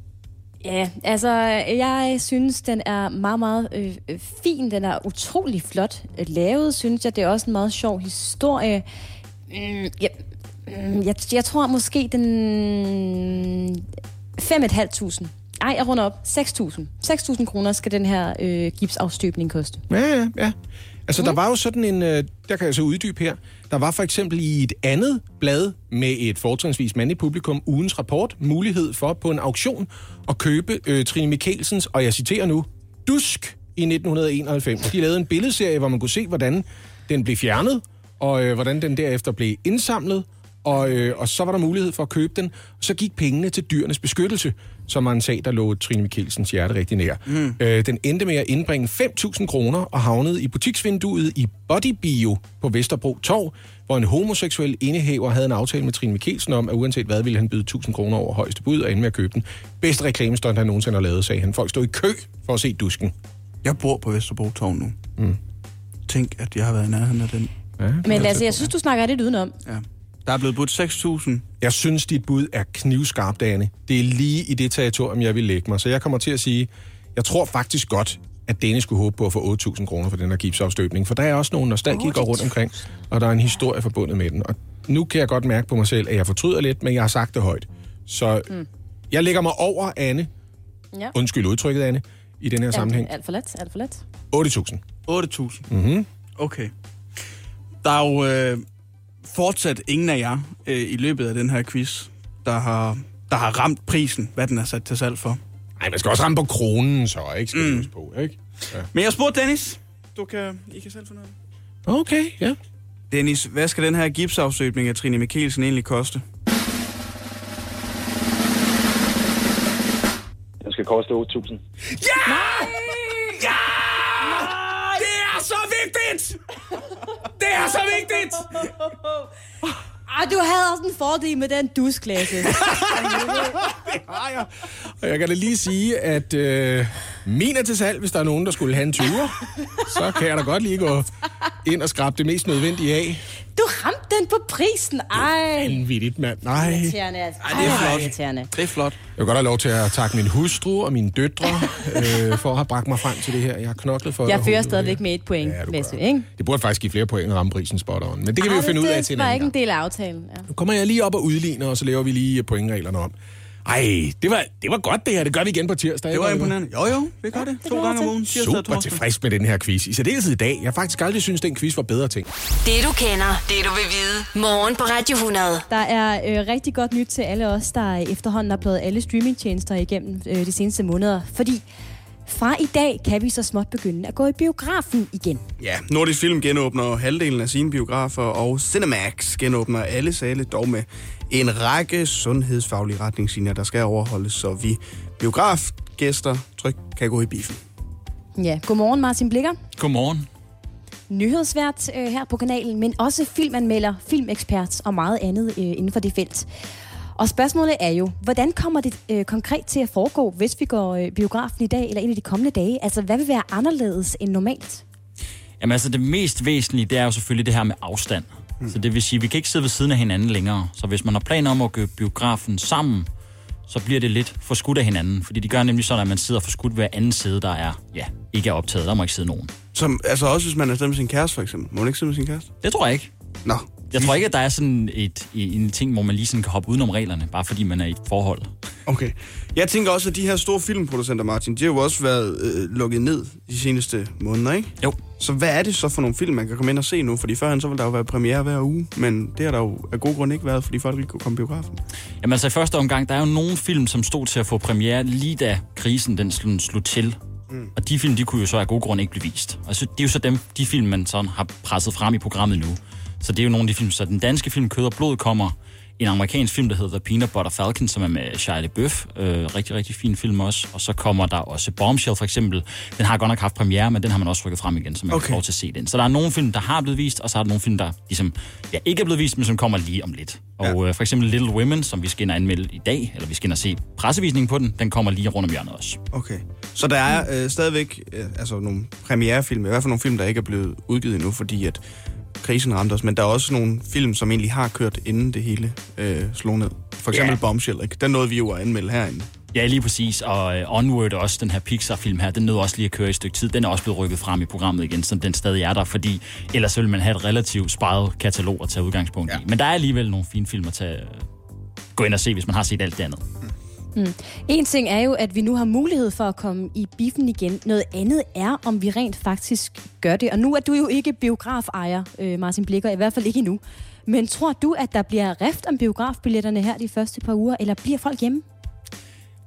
Ja, altså, jeg synes, den er meget, meget øh, øh, fin. Den er utrolig flot lavet, synes jeg. Det er også en meget sjov historie. Mm, ja, mm, jeg, jeg tror måske den... 5.500. Ej, jeg runder op. 6.000. 6.000 kroner skal den her øh, gipsafstøbning koste. Ja, ja, ja. Altså, mm. der var jo sådan en... Øh, der kan jeg så uddybe her. Der var for eksempel i et andet blad med et fortrinsvis mandligt publikum, ugens rapport, mulighed for på en auktion at købe øh, Trine Mikkelsens, og jeg citerer nu, Dusk i 1991. De lavede en billedserie, hvor man kunne se, hvordan den blev fjernet, og øh, hvordan den derefter blev indsamlet, og, øh, og så var der mulighed for at købe den. Og så gik pengene til dyrenes beskyttelse, som var en sag, der lå Trine Mikkelsens hjerte rigtig nær. Mm. Øh, den endte med at indbringe 5.000 kroner og havnede i butiksvinduet i Body Bio på Vesterbro Torv, hvor en homoseksuel indehaver havde en aftale med Trine Mikkelsen om, at uanset hvad, ville han byde 1.000 kroner over højeste bud og ende med at købe den. Bedste reklamestund, han nogensinde har lavet, sagde han. Folk stod i kø for at se dusken. Jeg bor på Vesterbro Torv nu. Mm. Tænk, at jeg har været i nærheden af den. Ja, Men altså, jeg synes, du snakker lidt udenom. Ja. Der er blevet budt 6.000. Jeg synes, dit bud er knivskarpt, Anne. Det er lige i det territorium, jeg vil lægge mig. Så jeg kommer til at sige, jeg tror faktisk godt, at Dane skulle håbe på at få 8.000 kroner for den her gipsafstøbning. For der er også nogle nostalgikere rundt omkring, og der er en historie forbundet med den. Og nu kan jeg godt mærke på mig selv, at jeg fortryder lidt, men jeg har sagt det højt. Så mm. jeg lægger mig over Anne. Ja. Undskyld udtrykket, Anne, i den her sammenhæng. Alt for let, alt for let. 8.000. 8.000? Mm-hmm. Okay. Der er jo øh, fortsat ingen af jer øh, i løbet af den her quiz, der har, der har ramt prisen, hvad den er sat til salg for. Nej, man skal også ramme på kronen, så ikke? Skal mm. på, ikke? Ja. Men jeg spurgte Dennis. Du kan, I kan selv finde ud af Okay, ja. Dennis, hvad skal den her gipsafstøbning af Trine Mikkelsen egentlig koste? Den skal koste 8.000. Ja! Ja! Det er så vigtigt! Det er så vigtigt! [laughs] Ah, du havde også en fordel med den dusklasse. [laughs] det har jeg. Og jeg kan da lige sige, at øh, min er til salg, hvis der er nogen, der skulle have en 20'er. Så kan jeg da godt lige gå ind og skrabe det mest nødvendige af. Du ramte den på prisen. Ej. Vanvittigt, mand. Nej. Irriterende, altså. Ej, det er flot. Irriterende. Det er flot. Jeg vil godt have lov til at takke min hustru og mine døtre øh, for at have bragt mig frem til det her. Jeg har knoklet for Jeg fører stadigvæk med et point, ja, Læsø, ikke? Det burde faktisk give flere point end ramme prisen spot on. Men det kan Ej, vi jo finde ud af til en Det var ikke en del af aftalen. Ja. Nu kommer jeg lige op og udligner, og så laver vi lige pointreglerne om. Ej, det var, det var godt det her. Det gør vi igen på tirsdag. Det var imponerende. Jo, jo, vi gør det. To gange om ugen. Tirsdag og Super torsdag. tilfreds med den her quiz. I særdeleshed i dag. Jeg faktisk aldrig synes, den quiz var bedre ting. Det du kender, det du vil vide. Morgen på Radio 100. Der er øh, rigtig godt nyt til alle os, der efterhånden har pløjet alle streamingtjenester igennem øh, de seneste måneder. Fordi fra i dag kan vi så småt begynde at gå i biografen igen. Ja, Nordisk Film genåbner halvdelen af sine biografer, og Cinemax genåbner alle sale, dog med en række sundhedsfaglige retningslinjer, der skal overholdes, så vi biografgæster trygt kan gå i biffen. Ja, godmorgen Martin Blikker. Godmorgen. nyhedsvært øh, her på kanalen, men også filmanmelder, filmekspert og meget andet øh, inden for det felt. Og spørgsmålet er jo, hvordan kommer det øh, konkret til at foregå, hvis vi går øh, biografen i dag eller en af de kommende dage? Altså, hvad vil være anderledes end normalt? Jamen altså, det mest væsentlige, det er jo selvfølgelig det her med afstand. Mm. Så det vil sige, at vi kan ikke sidde ved siden af hinanden længere. Så hvis man har planer om at gå biografen sammen, så bliver det lidt for skudt af hinanden. Fordi de gør nemlig sådan, at man sidder for skudt hver anden side, der er, ja, ikke er optaget. Der må ikke sidde nogen. Som, altså også hvis man er stedet med sin kæreste, for eksempel. Må man ikke sidde med sin kæreste? Det tror jeg ikke. Nå. Jeg tror ikke, at der er sådan et, en ting, hvor man lige sådan kan hoppe udenom reglerne, bare fordi man er i et forhold. Okay. Jeg tænker også, at de her store filmproducenter, Martin, de har jo også været øh, lukket ned de seneste måneder, ikke? Jo. Så hvad er det så for nogle film, man kan komme ind og se nu? Fordi førhen så ville der jo være premiere hver uge, men det har der jo af god grund ikke været, fordi folk ikke kunne komme i biografen. Jamen altså i første omgang, der er jo nogle film, som stod til at få premiere lige da krisen den slog, slog til. Mm. Og de film, de kunne jo så af god grund ikke blive vist. Og så, det er jo så dem, de film, man sådan har presset frem i programmet nu. Så det er jo nogle af de film, så den danske film Kød og Blod kommer, en amerikansk film, der hedder The Peanut Butter Falcon, som er med Shia LaBeouf. Øh, rigtig, rigtig fin film også. Og så kommer der også Bombshell for eksempel. Den har godt nok haft premiere, men den har man også rykket frem igen, så man okay. kan få lov til at se den. Så der er nogle film, der har blevet vist, og så er der nogle film, der ligesom, ja, ikke er blevet vist, men som kommer lige om lidt. Og ja. øh, for eksempel Little Women, som vi skal ind og anmelde i dag, eller vi skal ind og se pressevisningen på den, den kommer lige rundt om hjørnet også. Okay. Så der er øh, stadigvæk øh, altså nogle premierefilm, i hvert fald nogle film, der ikke er blevet udgivet endnu, fordi at krisen ramte os, men der er også nogle film, som egentlig har kørt, inden det hele øh, slog ned. For eksempel Ja. Bombshell, ikke? Den nåede vi jo at anmelde herinde. Ja, lige præcis. Og uh, Onward også, den her Pixar-film her, den nåede også lige at køre i et stykke tid. Den er også blevet rykket frem i programmet igen, så den stadig er der, fordi ellers ville man have et relativt sparet katalog at tage udgangspunkt ja. i. Men der er alligevel nogle fine film at tage, gå ind og se, hvis man har set alt det andet. Mm. En ting er jo, at vi nu har mulighed for at komme i biffen igen. Noget andet er, om vi rent faktisk gør det. Og nu er du jo ikke biografejer, øh, Martin Blikker, i hvert fald ikke endnu. Men tror du, at der bliver rift om biografbilletterne her de første par uger, eller bliver folk hjemme?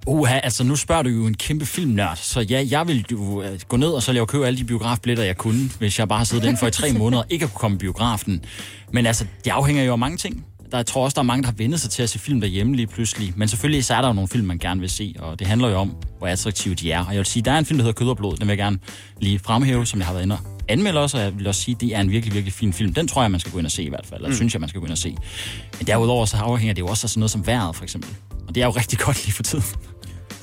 Uha, altså nu spørger du jo en kæmpe filmnørd, så ja, jeg vil jo øh, gå ned og så lave købe alle de biografbilletter, jeg kunne, hvis jeg bare har siddet inden for i tre [laughs] måneder og ikke at kunne komme i biografen. Men altså, det afhænger jo af mange ting. Der, jeg tror også, der er mange, der har vendt sig til at se film derhjemme lige pludselig. Men selvfølgelig så er der jo nogle film, man gerne vil se, og det handler jo om, hvor attraktive de er. Og jeg vil sige, der er en film, der hedder Kød og Blod, den vil jeg gerne lige fremhæve, som jeg har været inde og anmelde også, og jeg vil også sige, det er en virkelig, virkelig fin film. Den tror jeg, man skal gå ind og se i hvert fald, eller Mm. mm. synes jeg, man skal gå ind og se. Men derudover så afhænger det jo også af sådan noget som vejret, for eksempel. Og det er jo rigtig godt lige for tiden.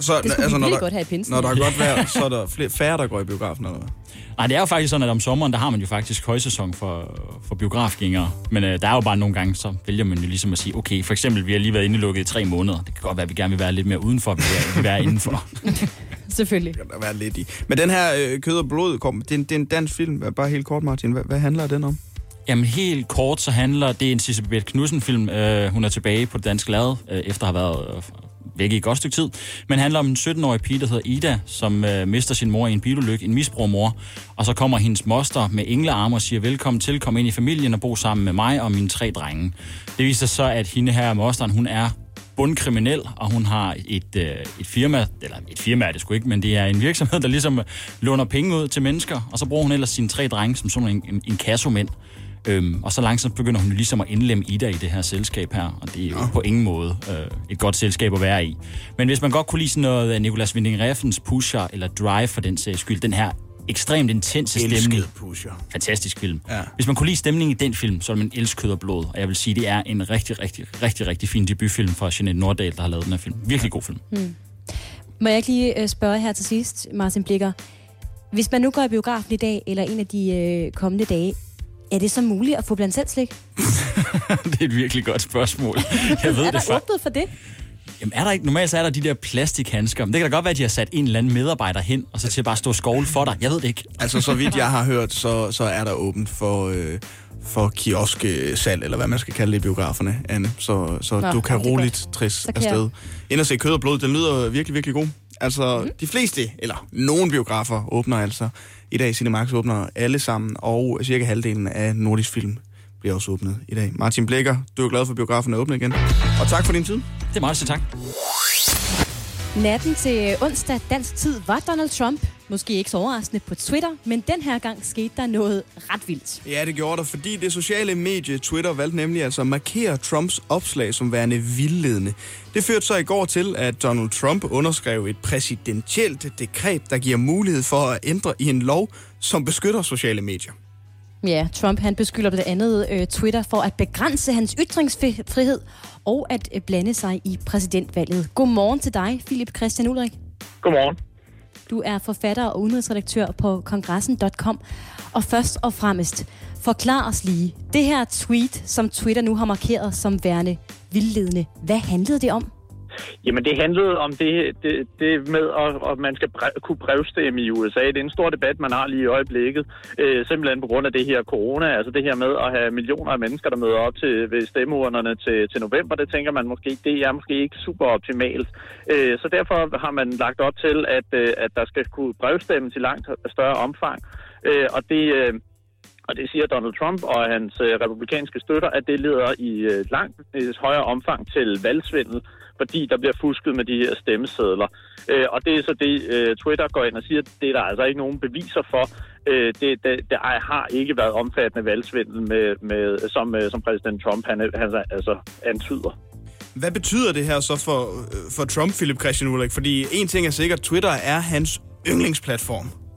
Så, Det skulle vi virkelig godt have i pinsen. Når der er godt vejr, [laughs] så er der flere, færre, der går i biografen, eller hvad? Nej, det er jo faktisk sådan, at om sommeren, der har man jo faktisk højsæson for, for biografgængere. Men øh, der er jo bare nogle gange, så vælger man jo ligesom at sige, okay, for eksempel, vi har lige været indelukket i tre måneder. Det kan godt være, at vi gerne vil være lidt mere udenfor, vi vil være indenfor. [laughs] Selvfølgelig. Det kan der være lidt i. Men den her øh, Kød og Blod, kom, det, er en, det er en dansk film. Bare helt kort, Martin. Hvad, hvad handler den om? Jamen helt kort, så handler det er en Sisse Knudsen-film. Øh, hun er tilbage på det danske lade, øh, efter at have været øh, væk i et godt stykke tid. Men handler om en 17-årig pige, der hedder Ida, som øh, mister sin mor i en bilulykke, en misbrugermor. Og så kommer hendes moster med englearme og siger, velkommen til, kom ind i familien og bo sammen med mig og mine tre drenge. Det viser sig så, at hende her, mosteren, hun er bundkriminel, og hun har et, øh, et firma, eller et firma er det sgu ikke, men det er en virksomhed, der ligesom øh, låner penge ud til mennesker, og så bruger hun ellers sine tre drenge som sådan en, en, en kassomænd. Øhm, og så langsomt begynder hun jo ligesom at indlemme Ida i det her selskab her, og det er jo på ingen måde øh, et godt selskab at være i. Men hvis man godt kunne lide sådan noget af Nicolas Winding Refns Pusher, eller Drive for den sags skyld, den her ekstremt intense Elsket stemning. Pusher. Fantastisk film. Ja. Hvis man kunne lide stemningen i den film, så vil man elske kød og blod. Og jeg vil sige, det er en rigtig, rigtig, rigtig, rigtig fin debutfilm fra Jeanette Nordahl, der har lavet den her film. Virkelig god film. Hmm. Må jeg ikke lige øh, spørge her til sidst, Martin Blikker. Hvis man nu går i biografen i dag, eller en af de øh, kommende dage, er det så muligt at få blandt selv slik? [laughs] det er et virkelig godt spørgsmål. Jeg ved er det der for... åbnet for det? Jamen er der ikke, normalt så er der de der plastikhandsker. Men det kan da godt være, at de har sat en eller anden medarbejder hen, og så til at bare stå og skovle for dig. Jeg ved det ikke. Altså, så vidt jeg har [laughs] hørt, så, så er der åbent for, øh, for kiosksalg, eller hvad man skal kalde det i biograferne, Anne. Så, så Nå, du kan det roligt godt. tris Så kan jeg- afsted. Ind og se kød og blod, den lyder virkelig, virkelig god. Altså, mm. de fleste, eller nogle biografer åbner altså. I dag Cinemax åbner alle sammen, og cirka halvdelen af Nordisk Film bliver også åbnet i dag. Martin Blikker, du er glad for biografen er åbnet igen. Og tak for din tid. Det er meget så tak. Natten til onsdag dansk tid var Donald Trump, måske ikke så overraskende, på Twitter, men den her gang skete der noget ret vildt. Ja, det gjorde der, fordi det sociale medie Twitter valgte nemlig altså at markere Trumps opslag som værende vildledende. Det førte så i går til, at Donald Trump underskrev et præsidentielt dekret, der giver mulighed for at ændre i en lov, som beskytter sociale medier. Ja, Trump han beskylder blandt andet øh, Twitter for at begrænse hans ytringsfrihed og at øh, blande sig i præsidentvalget. Godmorgen til dig, Philip Christian Ulrik. Godmorgen. Du er forfatter og udenrigsredaktør på kongressen.com. Og først og fremmest, forklar os lige. Det her tweet, som Twitter nu har markeret som værende vildledende, hvad handlede det om? Jamen, det handlede om det, det, det med, at, at man skal brev, kunne brevstemme i USA. Det er en stor debat, man har lige i øjeblikket, øh, simpelthen på grund af det her corona. Altså det her med at have millioner af mennesker, der møder op til ved stemmeurnerne til, til november, det tænker man måske, det er måske ikke super optimalt. Øh, så derfor har man lagt op til, at, øh, at der skal kunne brevstemmes i langt større omfang. Øh, og det... Øh, og det siger Donald Trump og hans øh, republikanske støtter, at det leder i øh, langt øh, højere omfang til valgsvindel, fordi der bliver fusket med de her stemmesedler. Øh, og det er så det, øh, Twitter går ind og siger, det er der altså ikke nogen beviser for. Øh, det, det, det har ikke været omfattende valgsvindel, med, med, som, øh, som præsident Trump han, han altså antyder. Hvad betyder det her så for, øh, for Trump, Philip Christian Ulrik? Fordi en ting er sikkert, Twitter er hans yndlingsplatform.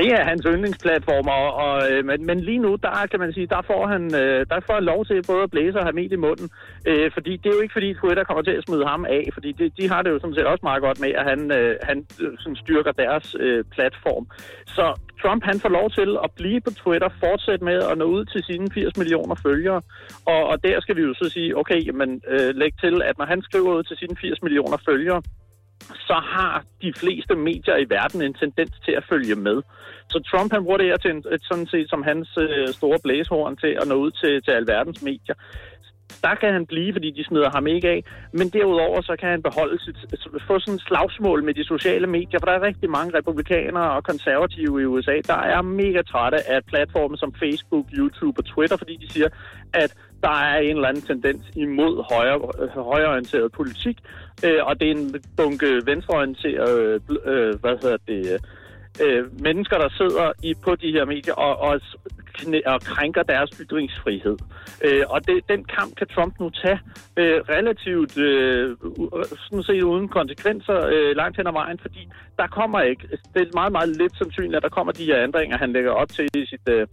Det er hans yndlingsplatform, og, og, øh, men, men lige nu, der kan man sige, der får han, øh, der får han lov til både at blæse og have med i munden. Øh, fordi det er jo ikke fordi Twitter kommer til at smide ham af, fordi det, de har det jo sådan set også meget godt med, at han, øh, han øh, sådan styrker deres øh, platform. Så Trump han får lov til at blive på Twitter, fortsætte med at nå ud til sine 80 millioner følgere. Og, og der skal vi jo så sige, okay, men øh, læg til, at når han skriver ud til sine 80 millioner følgere, så har de fleste medier i verden en tendens til at følge med. Så Trump han bruger det her til en, et, sådan set som hans øh, store blæshorn til at nå ud til, til alverdens medier. Der kan han blive, fordi de smider ham ikke af. Men derudover så kan han beholde sit, få sådan et slagsmål med de sociale medier, for der er rigtig mange republikanere og konservative i USA, der er mega trætte af platforme som Facebook, YouTube og Twitter, fordi de siger, at der er en eller anden tendens imod højre, højreorienteret politik, øh, og det er en bunke venstreorienteret, øh, hvad hedder det, øh, mennesker, der sidder i på de her medier og, og, og krænker deres ytringsfrihed. Øh, og det, den kamp kan Trump nu tage øh, relativt øh, sådan set uden konsekvenser øh, langt hen ad vejen, fordi der kommer ikke, det er meget, meget lidt sandsynligt, at der kommer de her ændringer, han lægger op til i sit... Øh,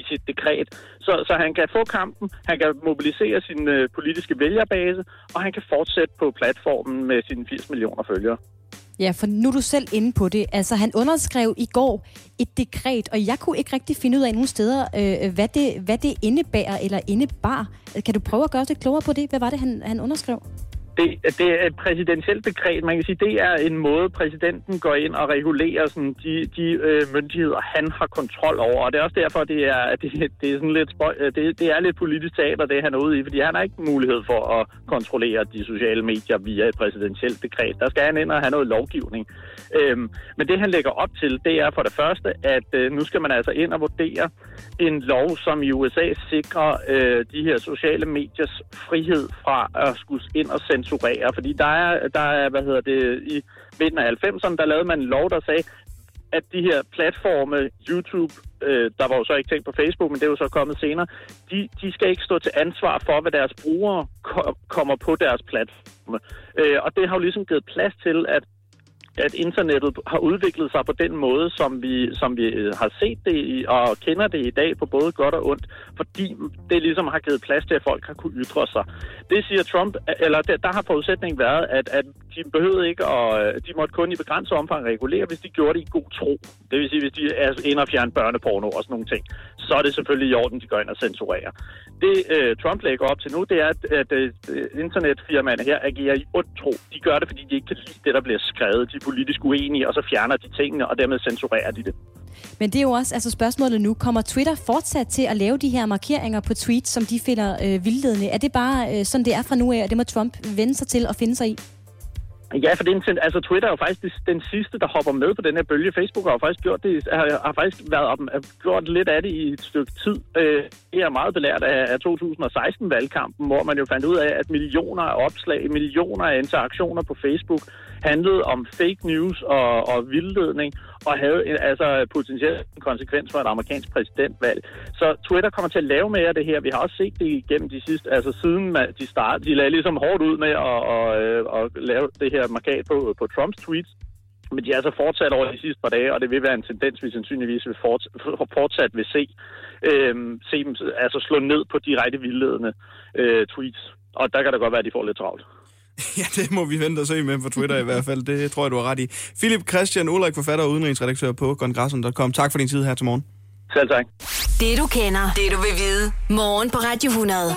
i sit dekret. Så, så han kan få kampen, han kan mobilisere sin øh, politiske vælgerbase, og han kan fortsætte på platformen med sine 80 millioner følgere. Ja, for nu er du selv inde på det. Altså, han underskrev i går et dekret, og jeg kunne ikke rigtig finde ud af nogen steder, øh, øh hvad, det, hvad det indebærer eller indebar. Kan du prøve at gøre det klogere på det? Hvad var det, han, han underskrev? Det, det er et præsidentielt dekret. Man kan sige, det er en måde, præsidenten går ind og regulerer sådan, de, de øh, myndigheder, han har kontrol over. Og det er også derfor, det er, [laughs] det, det er, sådan lidt, spøj, øh, det, det er lidt politisk teater, det han er ude i, fordi han har ikke mulighed for at kontrollere de sociale medier via et præsidentielt dekret. Der skal han ind og have noget lovgivning. Øhm, men det, han lægger op til, det er for det første, at øh, nu skal man altså ind og vurdere en lov, som i USA sikrer øh, de her sociale mediers frihed fra at skulle ind og sende censurere, fordi der er, der er hvad hedder det, i midten af 90'erne, der lavede man en lov, der sagde, at de her platforme, YouTube, øh, der var jo så ikke tænkt på Facebook, men det er jo så kommet senere, de, de skal ikke stå til ansvar for, hvad deres brugere ko- kommer på deres platforme. Øh, og det har jo ligesom givet plads til, at at internettet har udviklet sig på den måde, som vi, som vi øh, har set det i, og kender det i dag på både godt og ondt, fordi det ligesom har givet plads til, at folk har kunne ytre sig. Det siger Trump, eller der, der har forudsætningen været, at, at de behøvede ikke, og øh, de måtte kun i begrænset omfang regulere, hvis de gjorde det i god tro. Det vil sige, hvis de er ind og fjerne børneporno og sådan nogle ting, så er det selvfølgelig i orden, de går ind og censurerer. Det øh, Trump lægger op til nu, det er, at, at uh, internetfirmaerne her agerer i ond tro. De gør det, fordi de ikke kan lide det, der bliver skrevet. De er politisk uenige, og så fjerner de tingene, og dermed censurerer de det. Men det er jo også altså spørgsmålet nu. Kommer Twitter fortsat til at lave de her markeringer på tweets, som de finder øh, vildledende? Er det bare øh, sådan, det er fra nu af, og det må Trump vende sig til og finde sig i? Ja, for den, altså Twitter er jo faktisk den sidste, der hopper med på den her bølge. Facebook har jo faktisk gjort det, har, har faktisk været op, gjort lidt af det i et stykke tid. Øh, det er meget belært af, af 2016-valgkampen, hvor man jo fandt ud af, at millioner af opslag, millioner af interaktioner på Facebook handlede om fake news og, og vildledning, og havde en, altså potentielt en konsekvens for et amerikansk præsidentvalg. Så Twitter kommer til at lave mere af det her. Vi har også set det igennem de sidste, altså siden de startede, de lagde ligesom hårdt ud med at, at, at, at lave det her markat på, på Trumps tweets. Men de er altså fortsat over de sidste par dage, og det vil være en tendens, vi sandsynligvis vil fortsat, fortsat vil se. Øhm, se dem altså slå ned på direkte vildledende øh, tweets. Og der kan det godt være, at de får lidt travlt. [laughs] Ja, det må vi vente og se med på Twitter i hvert fald. Det tror jeg, du har ret i. Philip Christian Ulrik, forfatter og udenrigsredaktør på kongressen.com. Tak for din tid her til morgen. Selv tak. Det du kender, det du vil vide. Morgen på Radio 100.